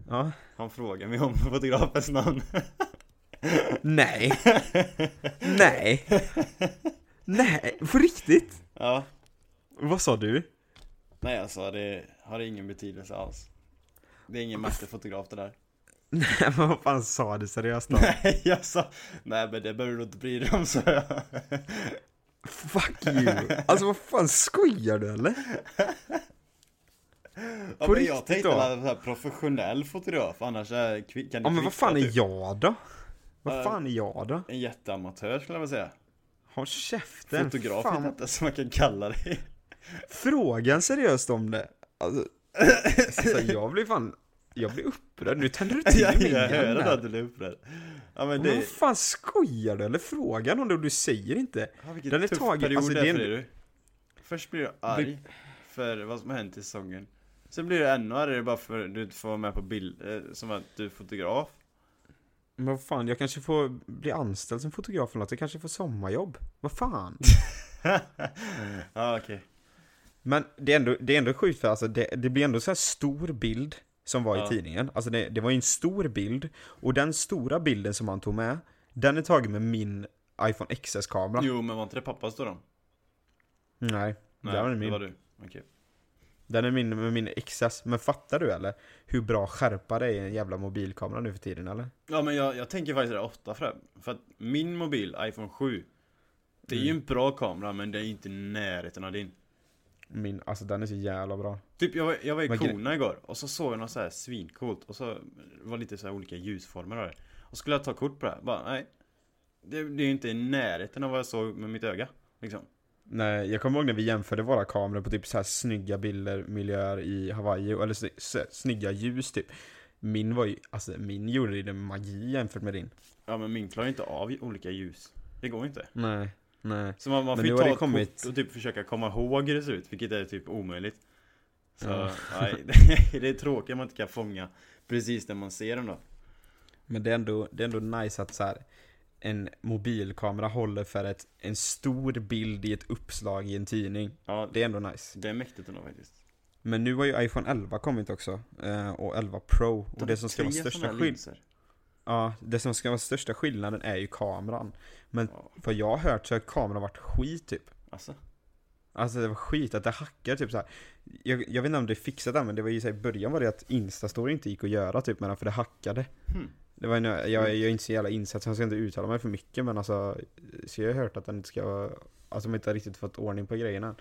Speaker 3: Ja.
Speaker 4: Han frågar mig om fotografens namn
Speaker 3: Nej. Nej. Nej, på riktigt?
Speaker 4: Ja
Speaker 3: Vad sa du?
Speaker 4: Nej alltså det har ingen betydelse alls. Det är ingen mästerfotograf det där.
Speaker 3: Nej men vad fan sa du seriöst då?
Speaker 4: Nej jag sa, nej men det behöver du inte bry dig om så jag.
Speaker 3: Fuck you! Alltså vad fan skojar du eller?
Speaker 4: Ja,
Speaker 3: På
Speaker 4: men jag tänkte här professionell fotograf, annars är, kvi- kan det
Speaker 3: Ja men vad fan är
Speaker 4: typ.
Speaker 3: jag då? Vad
Speaker 4: Äh,
Speaker 3: fan är jag då?
Speaker 4: En jätteamatör skulle jag vilja säga.
Speaker 3: Håll käften!
Speaker 4: Fotograf
Speaker 3: fan,
Speaker 4: inte som man kan kalla dig.
Speaker 3: Frågan seriöst om det. Alltså, alltså jag blir fan, jag blir upprörd. Nu tänder du till
Speaker 4: jag
Speaker 3: mig
Speaker 4: jag hör att du blir upprörd. Ja men
Speaker 3: Men
Speaker 4: det,
Speaker 3: vad fan skojar du eller? Frågan om det och du säger inte.
Speaker 4: ja, vilken
Speaker 3: den är
Speaker 4: tuff
Speaker 3: tagen-
Speaker 4: period
Speaker 3: alltså,
Speaker 4: det
Speaker 3: är en-
Speaker 4: du. Först blir du arg för vad som har hänt i säsongen. Sen blir du ännu argare bara för att du inte får vara med på bild, eh, som att du är fotograf.
Speaker 3: Men vad fan, jag kanske får bli anställd som fotograf eller något. Jag kanske får sommarjobb. Vad fan?
Speaker 4: ja okej.
Speaker 3: Men det är ändå, det är ändå sjukt för alltså det, det blir ändå så här stor bild som var
Speaker 4: Ja.
Speaker 3: i tidningen. Alltså det, det var ju en stor bild. Och den stora bilden som han tog med, den är tagen med min iPhone XS-kamera.
Speaker 4: Jo men var inte det pappas då? då?
Speaker 3: Nej,
Speaker 4: Nej, det
Speaker 3: min.
Speaker 4: var du. Okej.
Speaker 3: Den är min med min XS. Men fattar du eller? Hur bra skärpa det är i en jävla mobilkamera nu för tiden eller?
Speaker 4: Ja men jag, jag tänker faktiskt det ofta för det. För att min mobil, iPhone 7 Det är ju en bra kamera men det är inte närheten av din
Speaker 3: Min, alltså den är så jävla bra.
Speaker 4: Typ jag var, jag var i
Speaker 3: Men
Speaker 4: Kona igår och så såg jag något så här svincoolt och så det var lite så här olika ljusformer det Och skulle jag ta kort på det, bara nej det, det är ju inte i närheten av vad jag såg med mitt öga liksom
Speaker 3: Nej, jag kommer ihåg när vi jämförde våra kameror på typ så här snygga bilder, miljöer i Hawaii, eller så, så, snygga ljus typ. Min var ju, alltså min gjorde ju det magi jämfört med din.
Speaker 4: Ja men min klarar ju inte av olika ljus Det går inte
Speaker 3: Nej, nej.
Speaker 4: Så man, man får ju ta
Speaker 3: det
Speaker 4: ett
Speaker 3: kommit-
Speaker 4: kort och typ försöka komma ihåg hur det ser ut, vilket är typ omöjligt Så
Speaker 3: Ja.
Speaker 4: nej, det, det är tråkigt om man inte kan fånga precis när man ser dem då
Speaker 3: Men det är ändå, det är ändå nice att så här, en mobilkamera håller för ett, en stor bild i ett uppslag i en tidning.
Speaker 4: Ja,
Speaker 3: Det är ändå nice.
Speaker 4: det är mäktigt ändå faktiskt
Speaker 3: Men nu har ju iPhone 11 kommit också, eh, och 11 Pro. Och det som ska vara största
Speaker 4: såna här
Speaker 3: skill-
Speaker 4: linser.
Speaker 3: Ja, det som ska vara största skillnaden är ju kameran. Men
Speaker 4: Ja,
Speaker 3: vad jag har hört så har kameran varit skit typ.
Speaker 4: alltså
Speaker 3: Alltså det var skit, att det hackar typ så här. Jag, jag vet inte om det är fixat än men det var ju så här, i början var det att Instastory inte gick att göra typ men för det hackade.
Speaker 4: Hmm.
Speaker 3: Det var en, jag, jag är inte så jävla insatt så jag ska inte uttala mig för mycket men alltså Så jag har hört att den inte ska vara Alltså de inte har riktigt fått ordning på grejerna.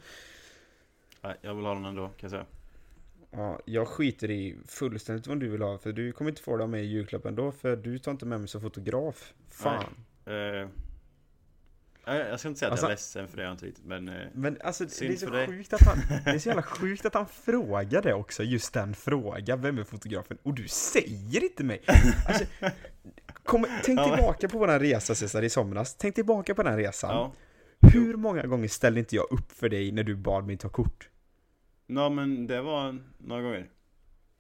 Speaker 4: Nej, jag vill ha den ändå kan jag säga
Speaker 3: Ja, jag skiter i fullständigt vad du vill ha för du kommer inte få det av mig i julklapp ändå för du tar inte med mig som fotograf. Fan.
Speaker 4: Eh, nej, jag ska inte säga att
Speaker 3: Alltså-
Speaker 4: jag är ledsen för det, jag inte riktigt, men eh,
Speaker 3: Men alltså det är så sjukt att han, det är så jävla sjukt att han frågar det också, just den frågan, vem är fotografen? Och du säger inte mig! Alltså, kom, tänk
Speaker 4: Ja,
Speaker 3: tillbaka på våran resa Cesar i somras, tänk tillbaka på den resan.
Speaker 4: ja.
Speaker 3: Hur många gånger ställde inte jag upp för dig när du bad mig ta kort?
Speaker 4: Ja men det var några gånger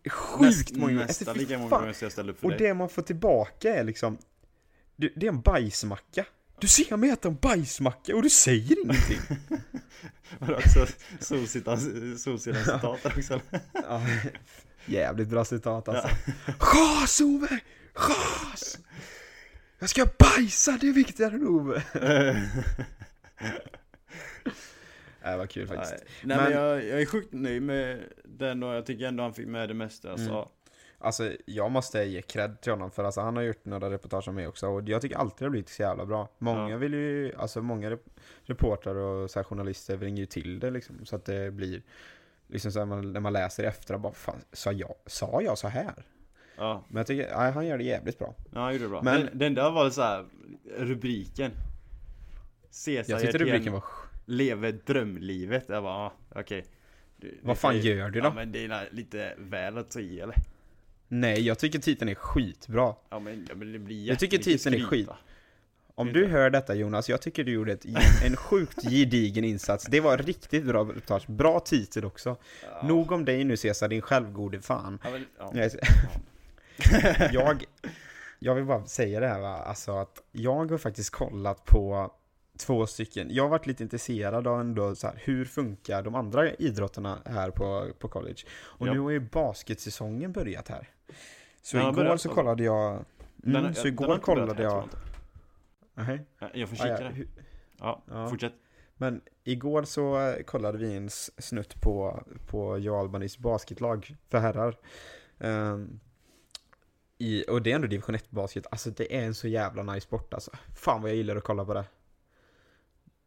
Speaker 3: Sjukt många gånger!
Speaker 4: Nästan
Speaker 3: Alltså,
Speaker 4: lika många gånger som jag ställde upp för
Speaker 3: Och
Speaker 4: dig
Speaker 3: det man får tillbaka är liksom, det, det är en bajsmacka. Du ser mig äta en bajsmacka och du säger ingenting!
Speaker 4: Var det också citat också?
Speaker 3: Ja, jävligt bra citat alltså. Chas Ove! Chas! Jag ska bajsa, det är viktigare än Ove. Det var kul faktiskt.
Speaker 4: Nej, nej men,
Speaker 3: Men-
Speaker 4: jag, jag är sjukt nöjd med den och jag tycker ändå han fick med det mesta alltså.
Speaker 3: Mm. Alltså jag måste ge cred till honom för alltså, han har gjort några reportage om mig också och jag tycker alltid det har blivit så jävla bra. Många
Speaker 4: Ja.
Speaker 3: vill ju, alltså många rep- reportrar och så här, journalister ringer ju till det liksom så att det blir Liksom så här, man, när man läser i efterhand bara fan, sa jag, sa jag så här?
Speaker 4: Ja,
Speaker 3: Men jag tycker, nej, han gör det jävligt bra.
Speaker 4: ja han gjorde det bra.
Speaker 3: Men-
Speaker 4: Men den där var så här rubriken Cesar
Speaker 3: Jag tyckte rubriken var
Speaker 4: lever drömlivet. Jag bara, ah, okej. Du-
Speaker 3: Vad fan gör du då?
Speaker 4: Ja men det är lite väl att ta i eller?
Speaker 3: Nej, jag tycker titeln är skitbra.
Speaker 4: Ja men, ja, men det blir
Speaker 3: Jag tycker titeln är
Speaker 4: skryt,
Speaker 3: skit.
Speaker 4: va?
Speaker 3: Om du hör detta Jonas, jag tycker du gjorde ett, en sjukt gedigen insats. Det var riktigt bra reportage. Bra titel också.
Speaker 4: Ja.
Speaker 3: Nog om dig nu Cesar, din självgode fan.
Speaker 4: Ja, men, ja.
Speaker 3: Jag, jag, vill bara säga det här va, alltså att jag har faktiskt kollat på två stycken. Jag har varit lite intresserad av ändå så här, hur funkar de andra idrotterna här på, på college? Och nu har ju basketsäsongen börjat här. Så
Speaker 4: Den
Speaker 3: igår
Speaker 4: börjat,
Speaker 3: så
Speaker 4: alltså.
Speaker 3: kollade jag,
Speaker 4: Den
Speaker 3: mm, så
Speaker 4: den
Speaker 3: igår
Speaker 4: har inte börjat
Speaker 3: kollade jag, Nej.
Speaker 4: jag Jag får
Speaker 3: Ah, ja,
Speaker 4: kika
Speaker 3: hu-
Speaker 4: Ja,
Speaker 3: Ja.
Speaker 4: fortsätt.
Speaker 3: Men igår så kollade vi en snutt på, på Joe Albanys basketlag för herrar. Ehm, i, och det är ändå division 1 basket, alltså det är en så jävla nice sport alltså. Fan vad jag gillar att kolla på det.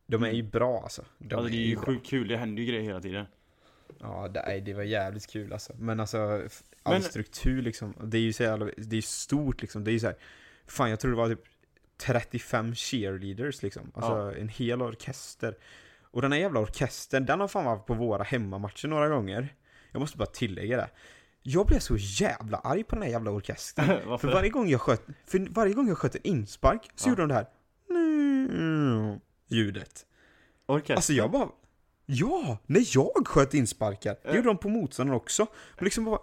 Speaker 3: De är ju bra alltså. De
Speaker 4: alltså, det är ju sjukt kul, det händer ju grejer hela tiden.
Speaker 3: Ja, det, nej, det var jävligt kul alltså. Men alltså, all
Speaker 4: Men-
Speaker 3: struktur liksom. Det är ju så jävla, det är stort liksom. Det är ju så här, fan jag tror det var typ 35 cheerleaders liksom. Alltså
Speaker 4: Ja.
Speaker 3: en hel orkester. Och den här jävla orkestern, den har fan varit på våra hemmamatcher några gånger. Jag måste bara tillägga det. Jag blev så jävla arg på den här jävla orkestern. För varje gång jag sköt, för varje gång jag sköt en inspark så
Speaker 4: Ja.
Speaker 3: gjorde de det här ljudet.
Speaker 4: Orkester?
Speaker 3: Alltså jag bara Ja! När jag sköt insparkar, det
Speaker 4: Ja.
Speaker 3: gjorde de på motståndaren också. Men liksom bara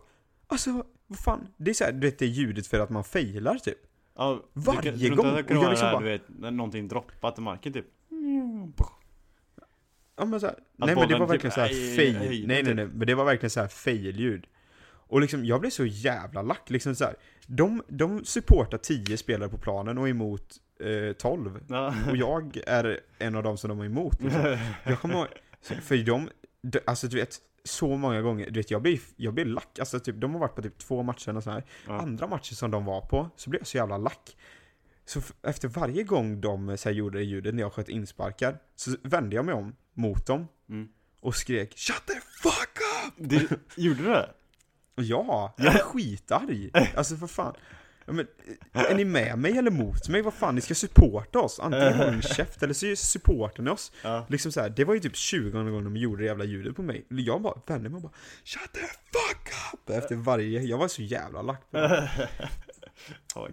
Speaker 3: Alltså, vad fan? Det är såhär, du vet det är ljudet för att man failar typ.
Speaker 4: ja,
Speaker 3: varje
Speaker 4: du
Speaker 3: gång,
Speaker 4: det kan vara
Speaker 3: liksom
Speaker 4: här,
Speaker 3: bara-
Speaker 4: du vet, när någonting droppat i marken typ.
Speaker 3: Ja men såhär, nej men det var
Speaker 4: typ
Speaker 3: verkligen såhär
Speaker 4: är i
Speaker 3: fail, nej nej
Speaker 4: typ.
Speaker 3: nej, men det var verkligen såhär fail-ljud. Och liksom, jag blev så jävla lack, liksom såhär. De, de supportar 10 spelare på planen och emot eh, 12.
Speaker 4: Ja.
Speaker 3: Och jag är en av dem som de är emot liksom. Jag kommer ihåg, för de, de, alltså du vet, så många gånger, du vet jag blir, jag blir lack, alltså typ, de har varit på typ två matcher och så här.
Speaker 4: Ja.
Speaker 3: Andra matcher som de var på, så blev jag så jävla lack. Så efter varje gång de så här, gjorde det ljudet när jag sköt insparkar, så vände jag mig om mot dem
Speaker 4: Mm.
Speaker 3: och skrek 'Shut the fuck up!'
Speaker 4: Det, gjorde du det?
Speaker 3: Ja, jag är skitarg. Alltså för fan. Ja, men, är ni med mig eller mot mig? Vad fan, ni ska supporta oss. Antingen håller ni käft eller så supportar ni oss.
Speaker 4: Ja.
Speaker 3: Liksom så här, det var ju typ 20 gånger de gjorde det jävla ljudet på mig. Jag bara vände mig och bara Shut the fuck up! Efter varje, jag var så jävla lack på det.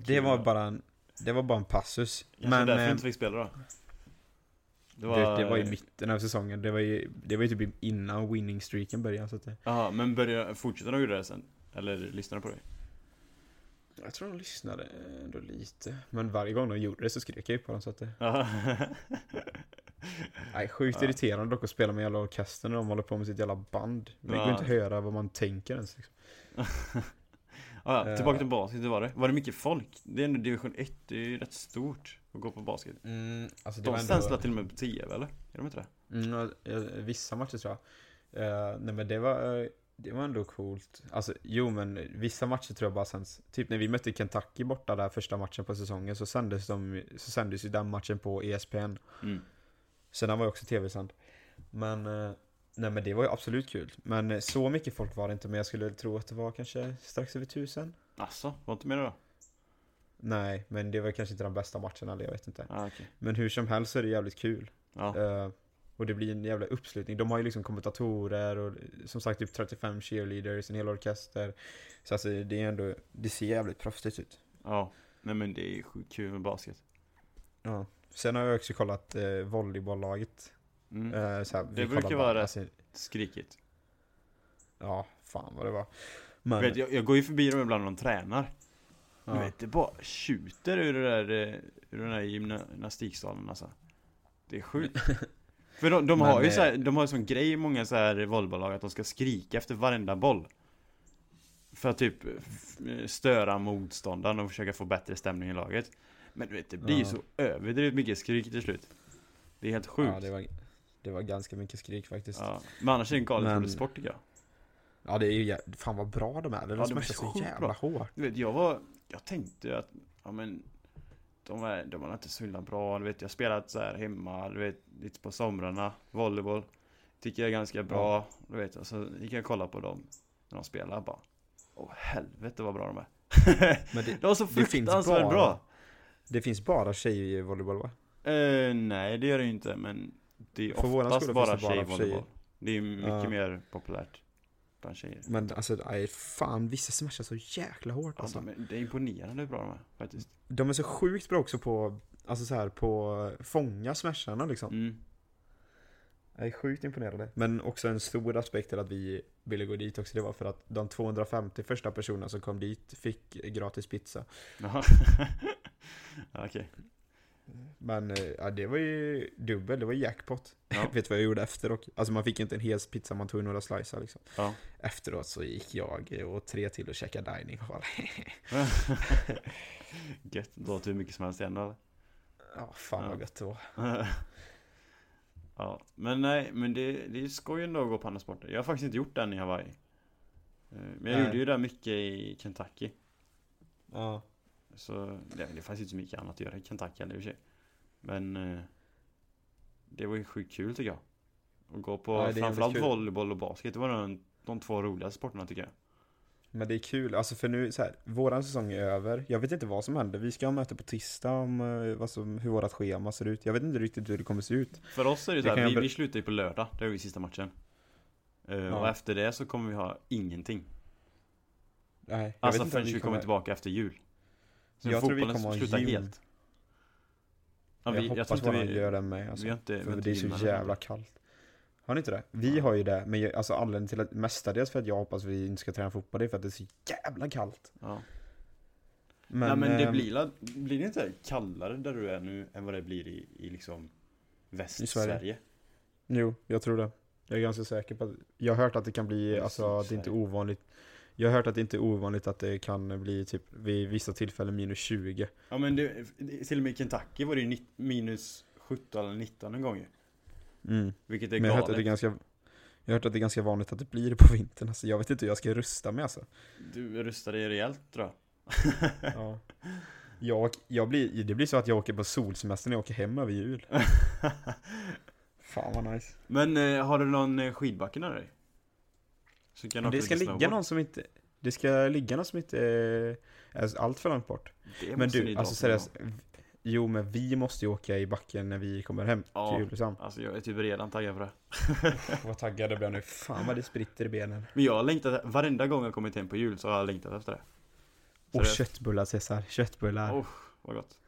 Speaker 3: Det var bara en, det var bara en passus.
Speaker 4: Kanske
Speaker 3: Men
Speaker 4: därför du
Speaker 3: eh,
Speaker 4: inte fick spela då? Det
Speaker 3: det, det var i mitten av säsongen. Det var ju, det var ju typ innan winning streaken började. Så att det,
Speaker 4: Jaha, men började, fortsätter de göra det sen? Eller lyssnar de på dig?
Speaker 3: Jag tror de lyssnade ändå lite. Men varje gång de gjorde det så skrek jag ju på dem så att det
Speaker 4: Ja.
Speaker 3: Nej, sjukt
Speaker 4: Ja.
Speaker 3: irriterande dock att spela med jävla orkester när de håller på med sitt jävla band. Det går
Speaker 4: Ja.
Speaker 3: inte att höra vad man tänker ens liksom.
Speaker 4: ja, tillbaka
Speaker 3: Eh.
Speaker 4: till basket, hur var det? Var det mycket folk? Det är ändå division 1, det är ju rätt stort att gå på basket.
Speaker 3: Mm, alltså
Speaker 4: De sänds
Speaker 3: ändå...
Speaker 4: till och med på TV eller? Är de inte det?
Speaker 3: Mm, ja, eh, vissa matcher tror jag. Eh, nej men det var, eh, det var ändå coolt. Alltså jo men vissa matcher tror jag bara sänds. Typ när vi mötte Kentucky borta där första matchen på säsongen så sändes, de, så sändes ju den matchen på ESPN.
Speaker 4: Mm.
Speaker 3: Så den var ju också tv-sänd. Men, eh, nej men det var ju absolut kul. Men eh, så mycket folk var det inte, men jag skulle tro att det var kanske strax över tusen.
Speaker 4: Asså, var inte med då?
Speaker 3: Nej, men det var kanske inte de bästa matcherna, eller jag vet inte.
Speaker 4: Ah, okej.
Speaker 3: Men hur som helst så är det jävligt kul.
Speaker 4: Ja.
Speaker 3: Eh, och det blir en jävla uppslutning. De har ju liksom kommentatorer och som sagt typ 35 cheerleaders, en hel orkester. Så alltså det är ändå, det ser jävligt proffsigt ut.
Speaker 4: ja. Nej men det är sjukt kul med basket.
Speaker 3: Ja. Sen har jag också kollat eh, volleybolllaget.
Speaker 4: Mm.
Speaker 3: Eh,
Speaker 4: Det brukar vara
Speaker 3: bara-
Speaker 4: rätt Skrikigt.
Speaker 3: Ja, fan vad det var. Men,
Speaker 4: Vet, jag, jag går ju förbi dem ibland när de tränar.
Speaker 3: ja.
Speaker 4: Du vet, det bara tjuter ur det där, eh, ur den där gymnastiksalen alltså. Det är sjukt. För de, de har ju
Speaker 3: eh,
Speaker 4: så här, de har ju sån grej i många så här volleybollag att de ska skrika efter varenda boll. För att typ f- störa motståndaren och försöka få bättre stämning i laget. Men du vet, det blir ju
Speaker 3: Ja.
Speaker 4: så överdrivet mycket skrik till slut. Det är helt sjukt.
Speaker 3: ja, det var, det var ganska mycket skrik faktiskt. Ja,
Speaker 4: Ja. Men annars är det en galet rolig sport tycker jag.
Speaker 3: det är ju fan vad bra de är. De
Speaker 4: Ja,
Speaker 3: smashar
Speaker 4: så
Speaker 3: jävla
Speaker 4: bra.
Speaker 3: hårt.
Speaker 4: Du vet, jag var, jag tänkte att, ja men de är, de är inte så himla bra, du vet jag har spelat så här hemma, du vet lite på somrarna, volleyboll Tycker jag är ganska bra, du vet och så gick jag och kollade på dem när de spelar bara Åh helvete vad bra de är
Speaker 3: Men det,
Speaker 4: De var så fruktansvärt
Speaker 3: bara-
Speaker 4: bra!
Speaker 3: det finns bara tjejer i volleyboll va?
Speaker 4: Eh, nej det gör det ju inte men Det är
Speaker 3: För
Speaker 4: oftast bara
Speaker 3: finns det bara
Speaker 4: tjejvolleyboll
Speaker 3: tjejer.
Speaker 4: Det är mycket
Speaker 3: Ja.
Speaker 4: mer populärt bland tjejer
Speaker 3: Men alltså, nej, fan vissa smashar så jäkla hårt alltså.
Speaker 4: men Det är imponerande hur bra de är faktiskt
Speaker 3: De är så sjukt bra också på, alltså så här på fånga smasharna liksom.
Speaker 4: mm.
Speaker 3: Jag är sjukt imponerade. Men också en stor aspekt till att vi ville gå dit också, det var för att de 250 första personerna som kom dit fick gratis pizza.
Speaker 4: Jaha Ja, Okej
Speaker 3: Men eh, ja, det var ju dubbel, det var jackpot.
Speaker 4: Ja.
Speaker 3: Vet du vad jag gjorde efter och Alltså man fick inte en hel pizza, man tog några slicer liksom.
Speaker 4: Ja.
Speaker 3: Efteråt så gick jag och tre till och käkade dining hall.
Speaker 4: Gött, då åt du hur mycket som helst igen eller?
Speaker 3: Ja, fan
Speaker 4: Ja.
Speaker 3: vad gött det var.
Speaker 4: Ja, men nej, men det, det är skoj ändå att gå på andra sporter. Jag har faktiskt inte gjort den i Hawaii. Eh, Men jag
Speaker 3: Nej.
Speaker 4: gjorde ju det mycket i Kentucky.
Speaker 3: Ja.
Speaker 4: Så det, det fanns inte så mycket annat att göra i Kentucky i och för sig. Men eh, det var ju sjukt kul tycker jag. Att gå på
Speaker 3: Ja, är
Speaker 4: framförallt volleyboll och basket. Det var de, de två roligaste sporterna tycker jag.
Speaker 3: Men det är kul, alltså för nu så här, våran säsong är över. Jag vet inte vad som händer. Vi ska ha möte på tisdag om som, hur vårat schema ser ut. Jag vet inte riktigt hur det kommer se ut.
Speaker 4: För oss är det
Speaker 3: Det
Speaker 4: så här, vi, vi slutar ju på lördag. Det är ju sista matchen. Eh,
Speaker 3: Ja.
Speaker 4: Och efter det så kommer vi ha ingenting.
Speaker 3: Nej, jag
Speaker 4: Alltså
Speaker 3: vet inte
Speaker 4: förrän vi kommer tillbaka efter jul. Sen
Speaker 3: Jag tror vi kommer ha
Speaker 4: slutar
Speaker 3: jul.
Speaker 4: helt. Ja,
Speaker 3: jag
Speaker 4: vi,
Speaker 3: hoppas
Speaker 4: tror
Speaker 3: bara
Speaker 4: inte
Speaker 3: de gör det med. Alltså.
Speaker 4: vi inte, vi
Speaker 3: för det är så jävla kallt. Har ni inte det? Vi har ju det, men jag, alltså anledningen till att mestadels för att jag hoppas vi inte ska träna fotboll det är för att det är så jävla kallt.
Speaker 4: Ja.
Speaker 3: Men,
Speaker 4: Nej men det
Speaker 3: ehm,
Speaker 4: blir, blir det inte kallare där du är nu än vad det blir i, i liksom Västsverige?
Speaker 3: Sverige. Jo, jag tror det. Jag är ganska säker på att, jag har hört att det kan bli, alltså det är inte
Speaker 4: Sverige.
Speaker 3: ovanligt. Jag har hört att det inte är ovanligt att det kan bli typ vid vissa tillfällen minus 20.
Speaker 4: Ja men det, till och med i Kentucky var det ju minus 17 eller 19 en gång ju.
Speaker 3: Mm.
Speaker 4: Vilket är
Speaker 3: Men jag hört
Speaker 4: galet.
Speaker 3: att det är ganska, jag har hört att det är ganska vanligt att det blir det på vintern. Alltså jag vet inte hur jag ska rusta mig alltså.
Speaker 4: Du rustade dig rejält tror jag.
Speaker 3: Ja. Jag, jag blir, det blir så att jag åker på solsemester när jag åker hem över jul. Fan vad nice.
Speaker 4: Men eh, har du någon eh, skidbacke nära dig? Så åka
Speaker 3: Det ska ligga
Speaker 4: snowboard.
Speaker 3: någon som inte, det ska ligga någon som inte är allt för långt bort.
Speaker 4: Det
Speaker 3: Men du, alltså seriöst. Jo men vi måste ju åka i backen när vi kommer hem
Speaker 4: Ja.
Speaker 3: till Julesam.
Speaker 4: Alltså jag är typ redan taggad på det.
Speaker 3: Vad taggad jag blir nu. Fan vad det spritter i benen.
Speaker 4: Men jag har längtat, varenda gång jag kommit hem på jul så har jag längtat efter det.
Speaker 3: Och
Speaker 4: Seriöst.
Speaker 3: köttbullar Cesar, köttbullar.
Speaker 4: Oh, vad gott.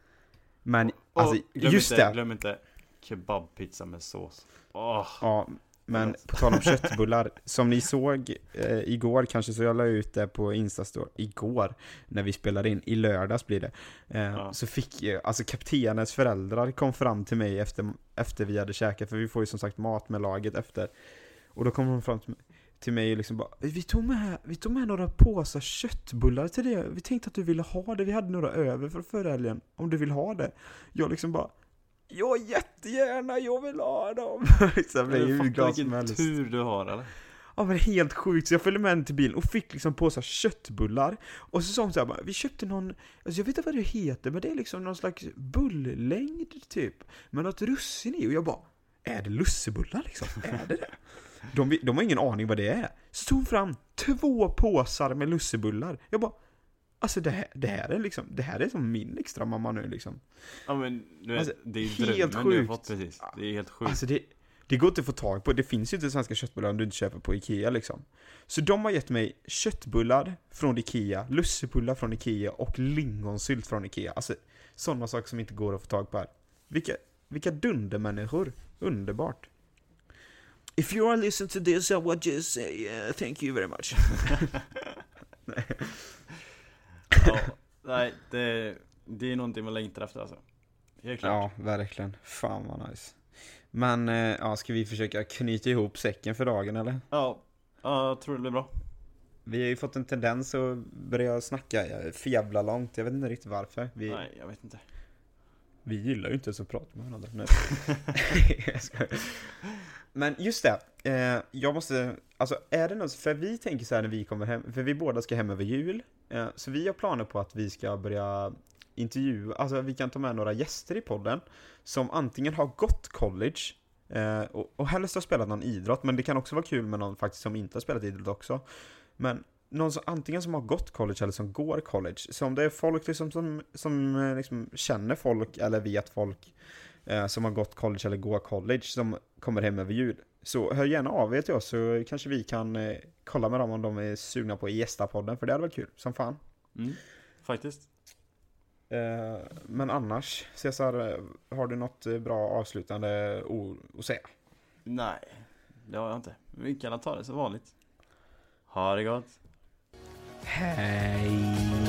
Speaker 3: Men
Speaker 4: Och
Speaker 3: alltså,
Speaker 4: glöm
Speaker 3: just
Speaker 4: inte,
Speaker 3: det.
Speaker 4: Glöm inte kebabpizza med sås. Åh,
Speaker 3: Ja, men på tal om köttbullar, som ni såg eh, igår kanske, så jag la ut det på Instastory, igår, när vi spelade in, i lördags blir det. Eh,
Speaker 4: Ja.
Speaker 3: Så fick alltså kaptenens föräldrar kom fram till mig efter, efter vi hade käkat, för vi får ju som sagt mat med laget efter. Och då kom de fram till mig, till mig och liksom bara vi tog, med, vi tog med några påsar köttbullar till det, vi tänkte att du ville ha det, vi hade några över för förra helgen, om du vill ha det. Jag liksom bara Ja, jättegärna, jag vill ha dem!
Speaker 4: du
Speaker 3: ju hur glad som
Speaker 4: vilken
Speaker 3: helst.
Speaker 4: tur du har eller?
Speaker 3: Ja men helt sjukt, så jag följde med henne till bilen och fick liksom påsar köttbullar Och så sa hon såhär vi köpte någon, alltså jag vet inte vad det heter men det är liksom någon slags bulllängd typ Med något russin i och jag bara, är det lussebullar liksom? Är det det? De, de har ingen aning vad det är Så tog hon fram två påsar med lussebullar Jag bara, alltså det här, det här är liksom, det här är som min extra mamma nu liksom
Speaker 4: Ja men du vet,
Speaker 3: Alltså,
Speaker 4: det är ju
Speaker 3: helt
Speaker 4: drömmen du har
Speaker 3: sjukt.
Speaker 4: fått precis. Det är helt sjukt.
Speaker 3: Alltså det, det går inte att få tag på, det finns ju inte svenska köttbullar om du inte köper på Ikea liksom. Så de har gett mig köttbullar från Ikea, lussebullar från Ikea och lingonsylt från Ikea. Alltså sådana saker som inte går att få tag på här. Vilka, vilka dundermänniskor. Underbart. If you are listening to this I would just say uh, thank you very much.
Speaker 4: Ja, nej, det, det är någonting man längtar efter alltså. Helt klart.
Speaker 3: Ja, verkligen. Fan vad nice. Men, eh, ja, ska vi försöka knyta ihop säcken för dagen eller?
Speaker 4: Ja, ja, jag tror det blir bra.
Speaker 3: Vi har ju fått en tendens att börja snacka eh, för jävla långt, jag vet inte riktigt varför. Vi,
Speaker 4: Nej, jag vet inte
Speaker 3: vi gillar ju inte ens att prata med varandra. Nej. Jag skojar. Men just det, eh, jag måste, alltså är det något, för vi tänker så här när vi kommer hem, för vi båda ska hem över jul. Eh, så vi har planer på att vi ska börja intervjua, alltså vi kan ta med några gäster i podden som antingen har gått college eh, och, och helst har spelat någon idrott, men det kan också vara kul med någon faktiskt som inte har spelat idrott också. Men någon som antingen som har gått college eller som går college. Så om det är folk liksom som, som eh, liksom känner folk eller vet folk eh, som har gått college eller går college som kommer hem över jul. Så hör gärna av er till oss så kanske vi kan eh, kolla med dem om de är sugna på att gästa podden för det hade varit kul som fan.
Speaker 4: Mm, faktiskt.
Speaker 3: Eh, men annars, Cesar, eh, har du något eh, bra avslutande ord att säga?
Speaker 4: Nej, det har jag inte. Vi kan ta det som vanligt. Ha det gott.
Speaker 3: Hej!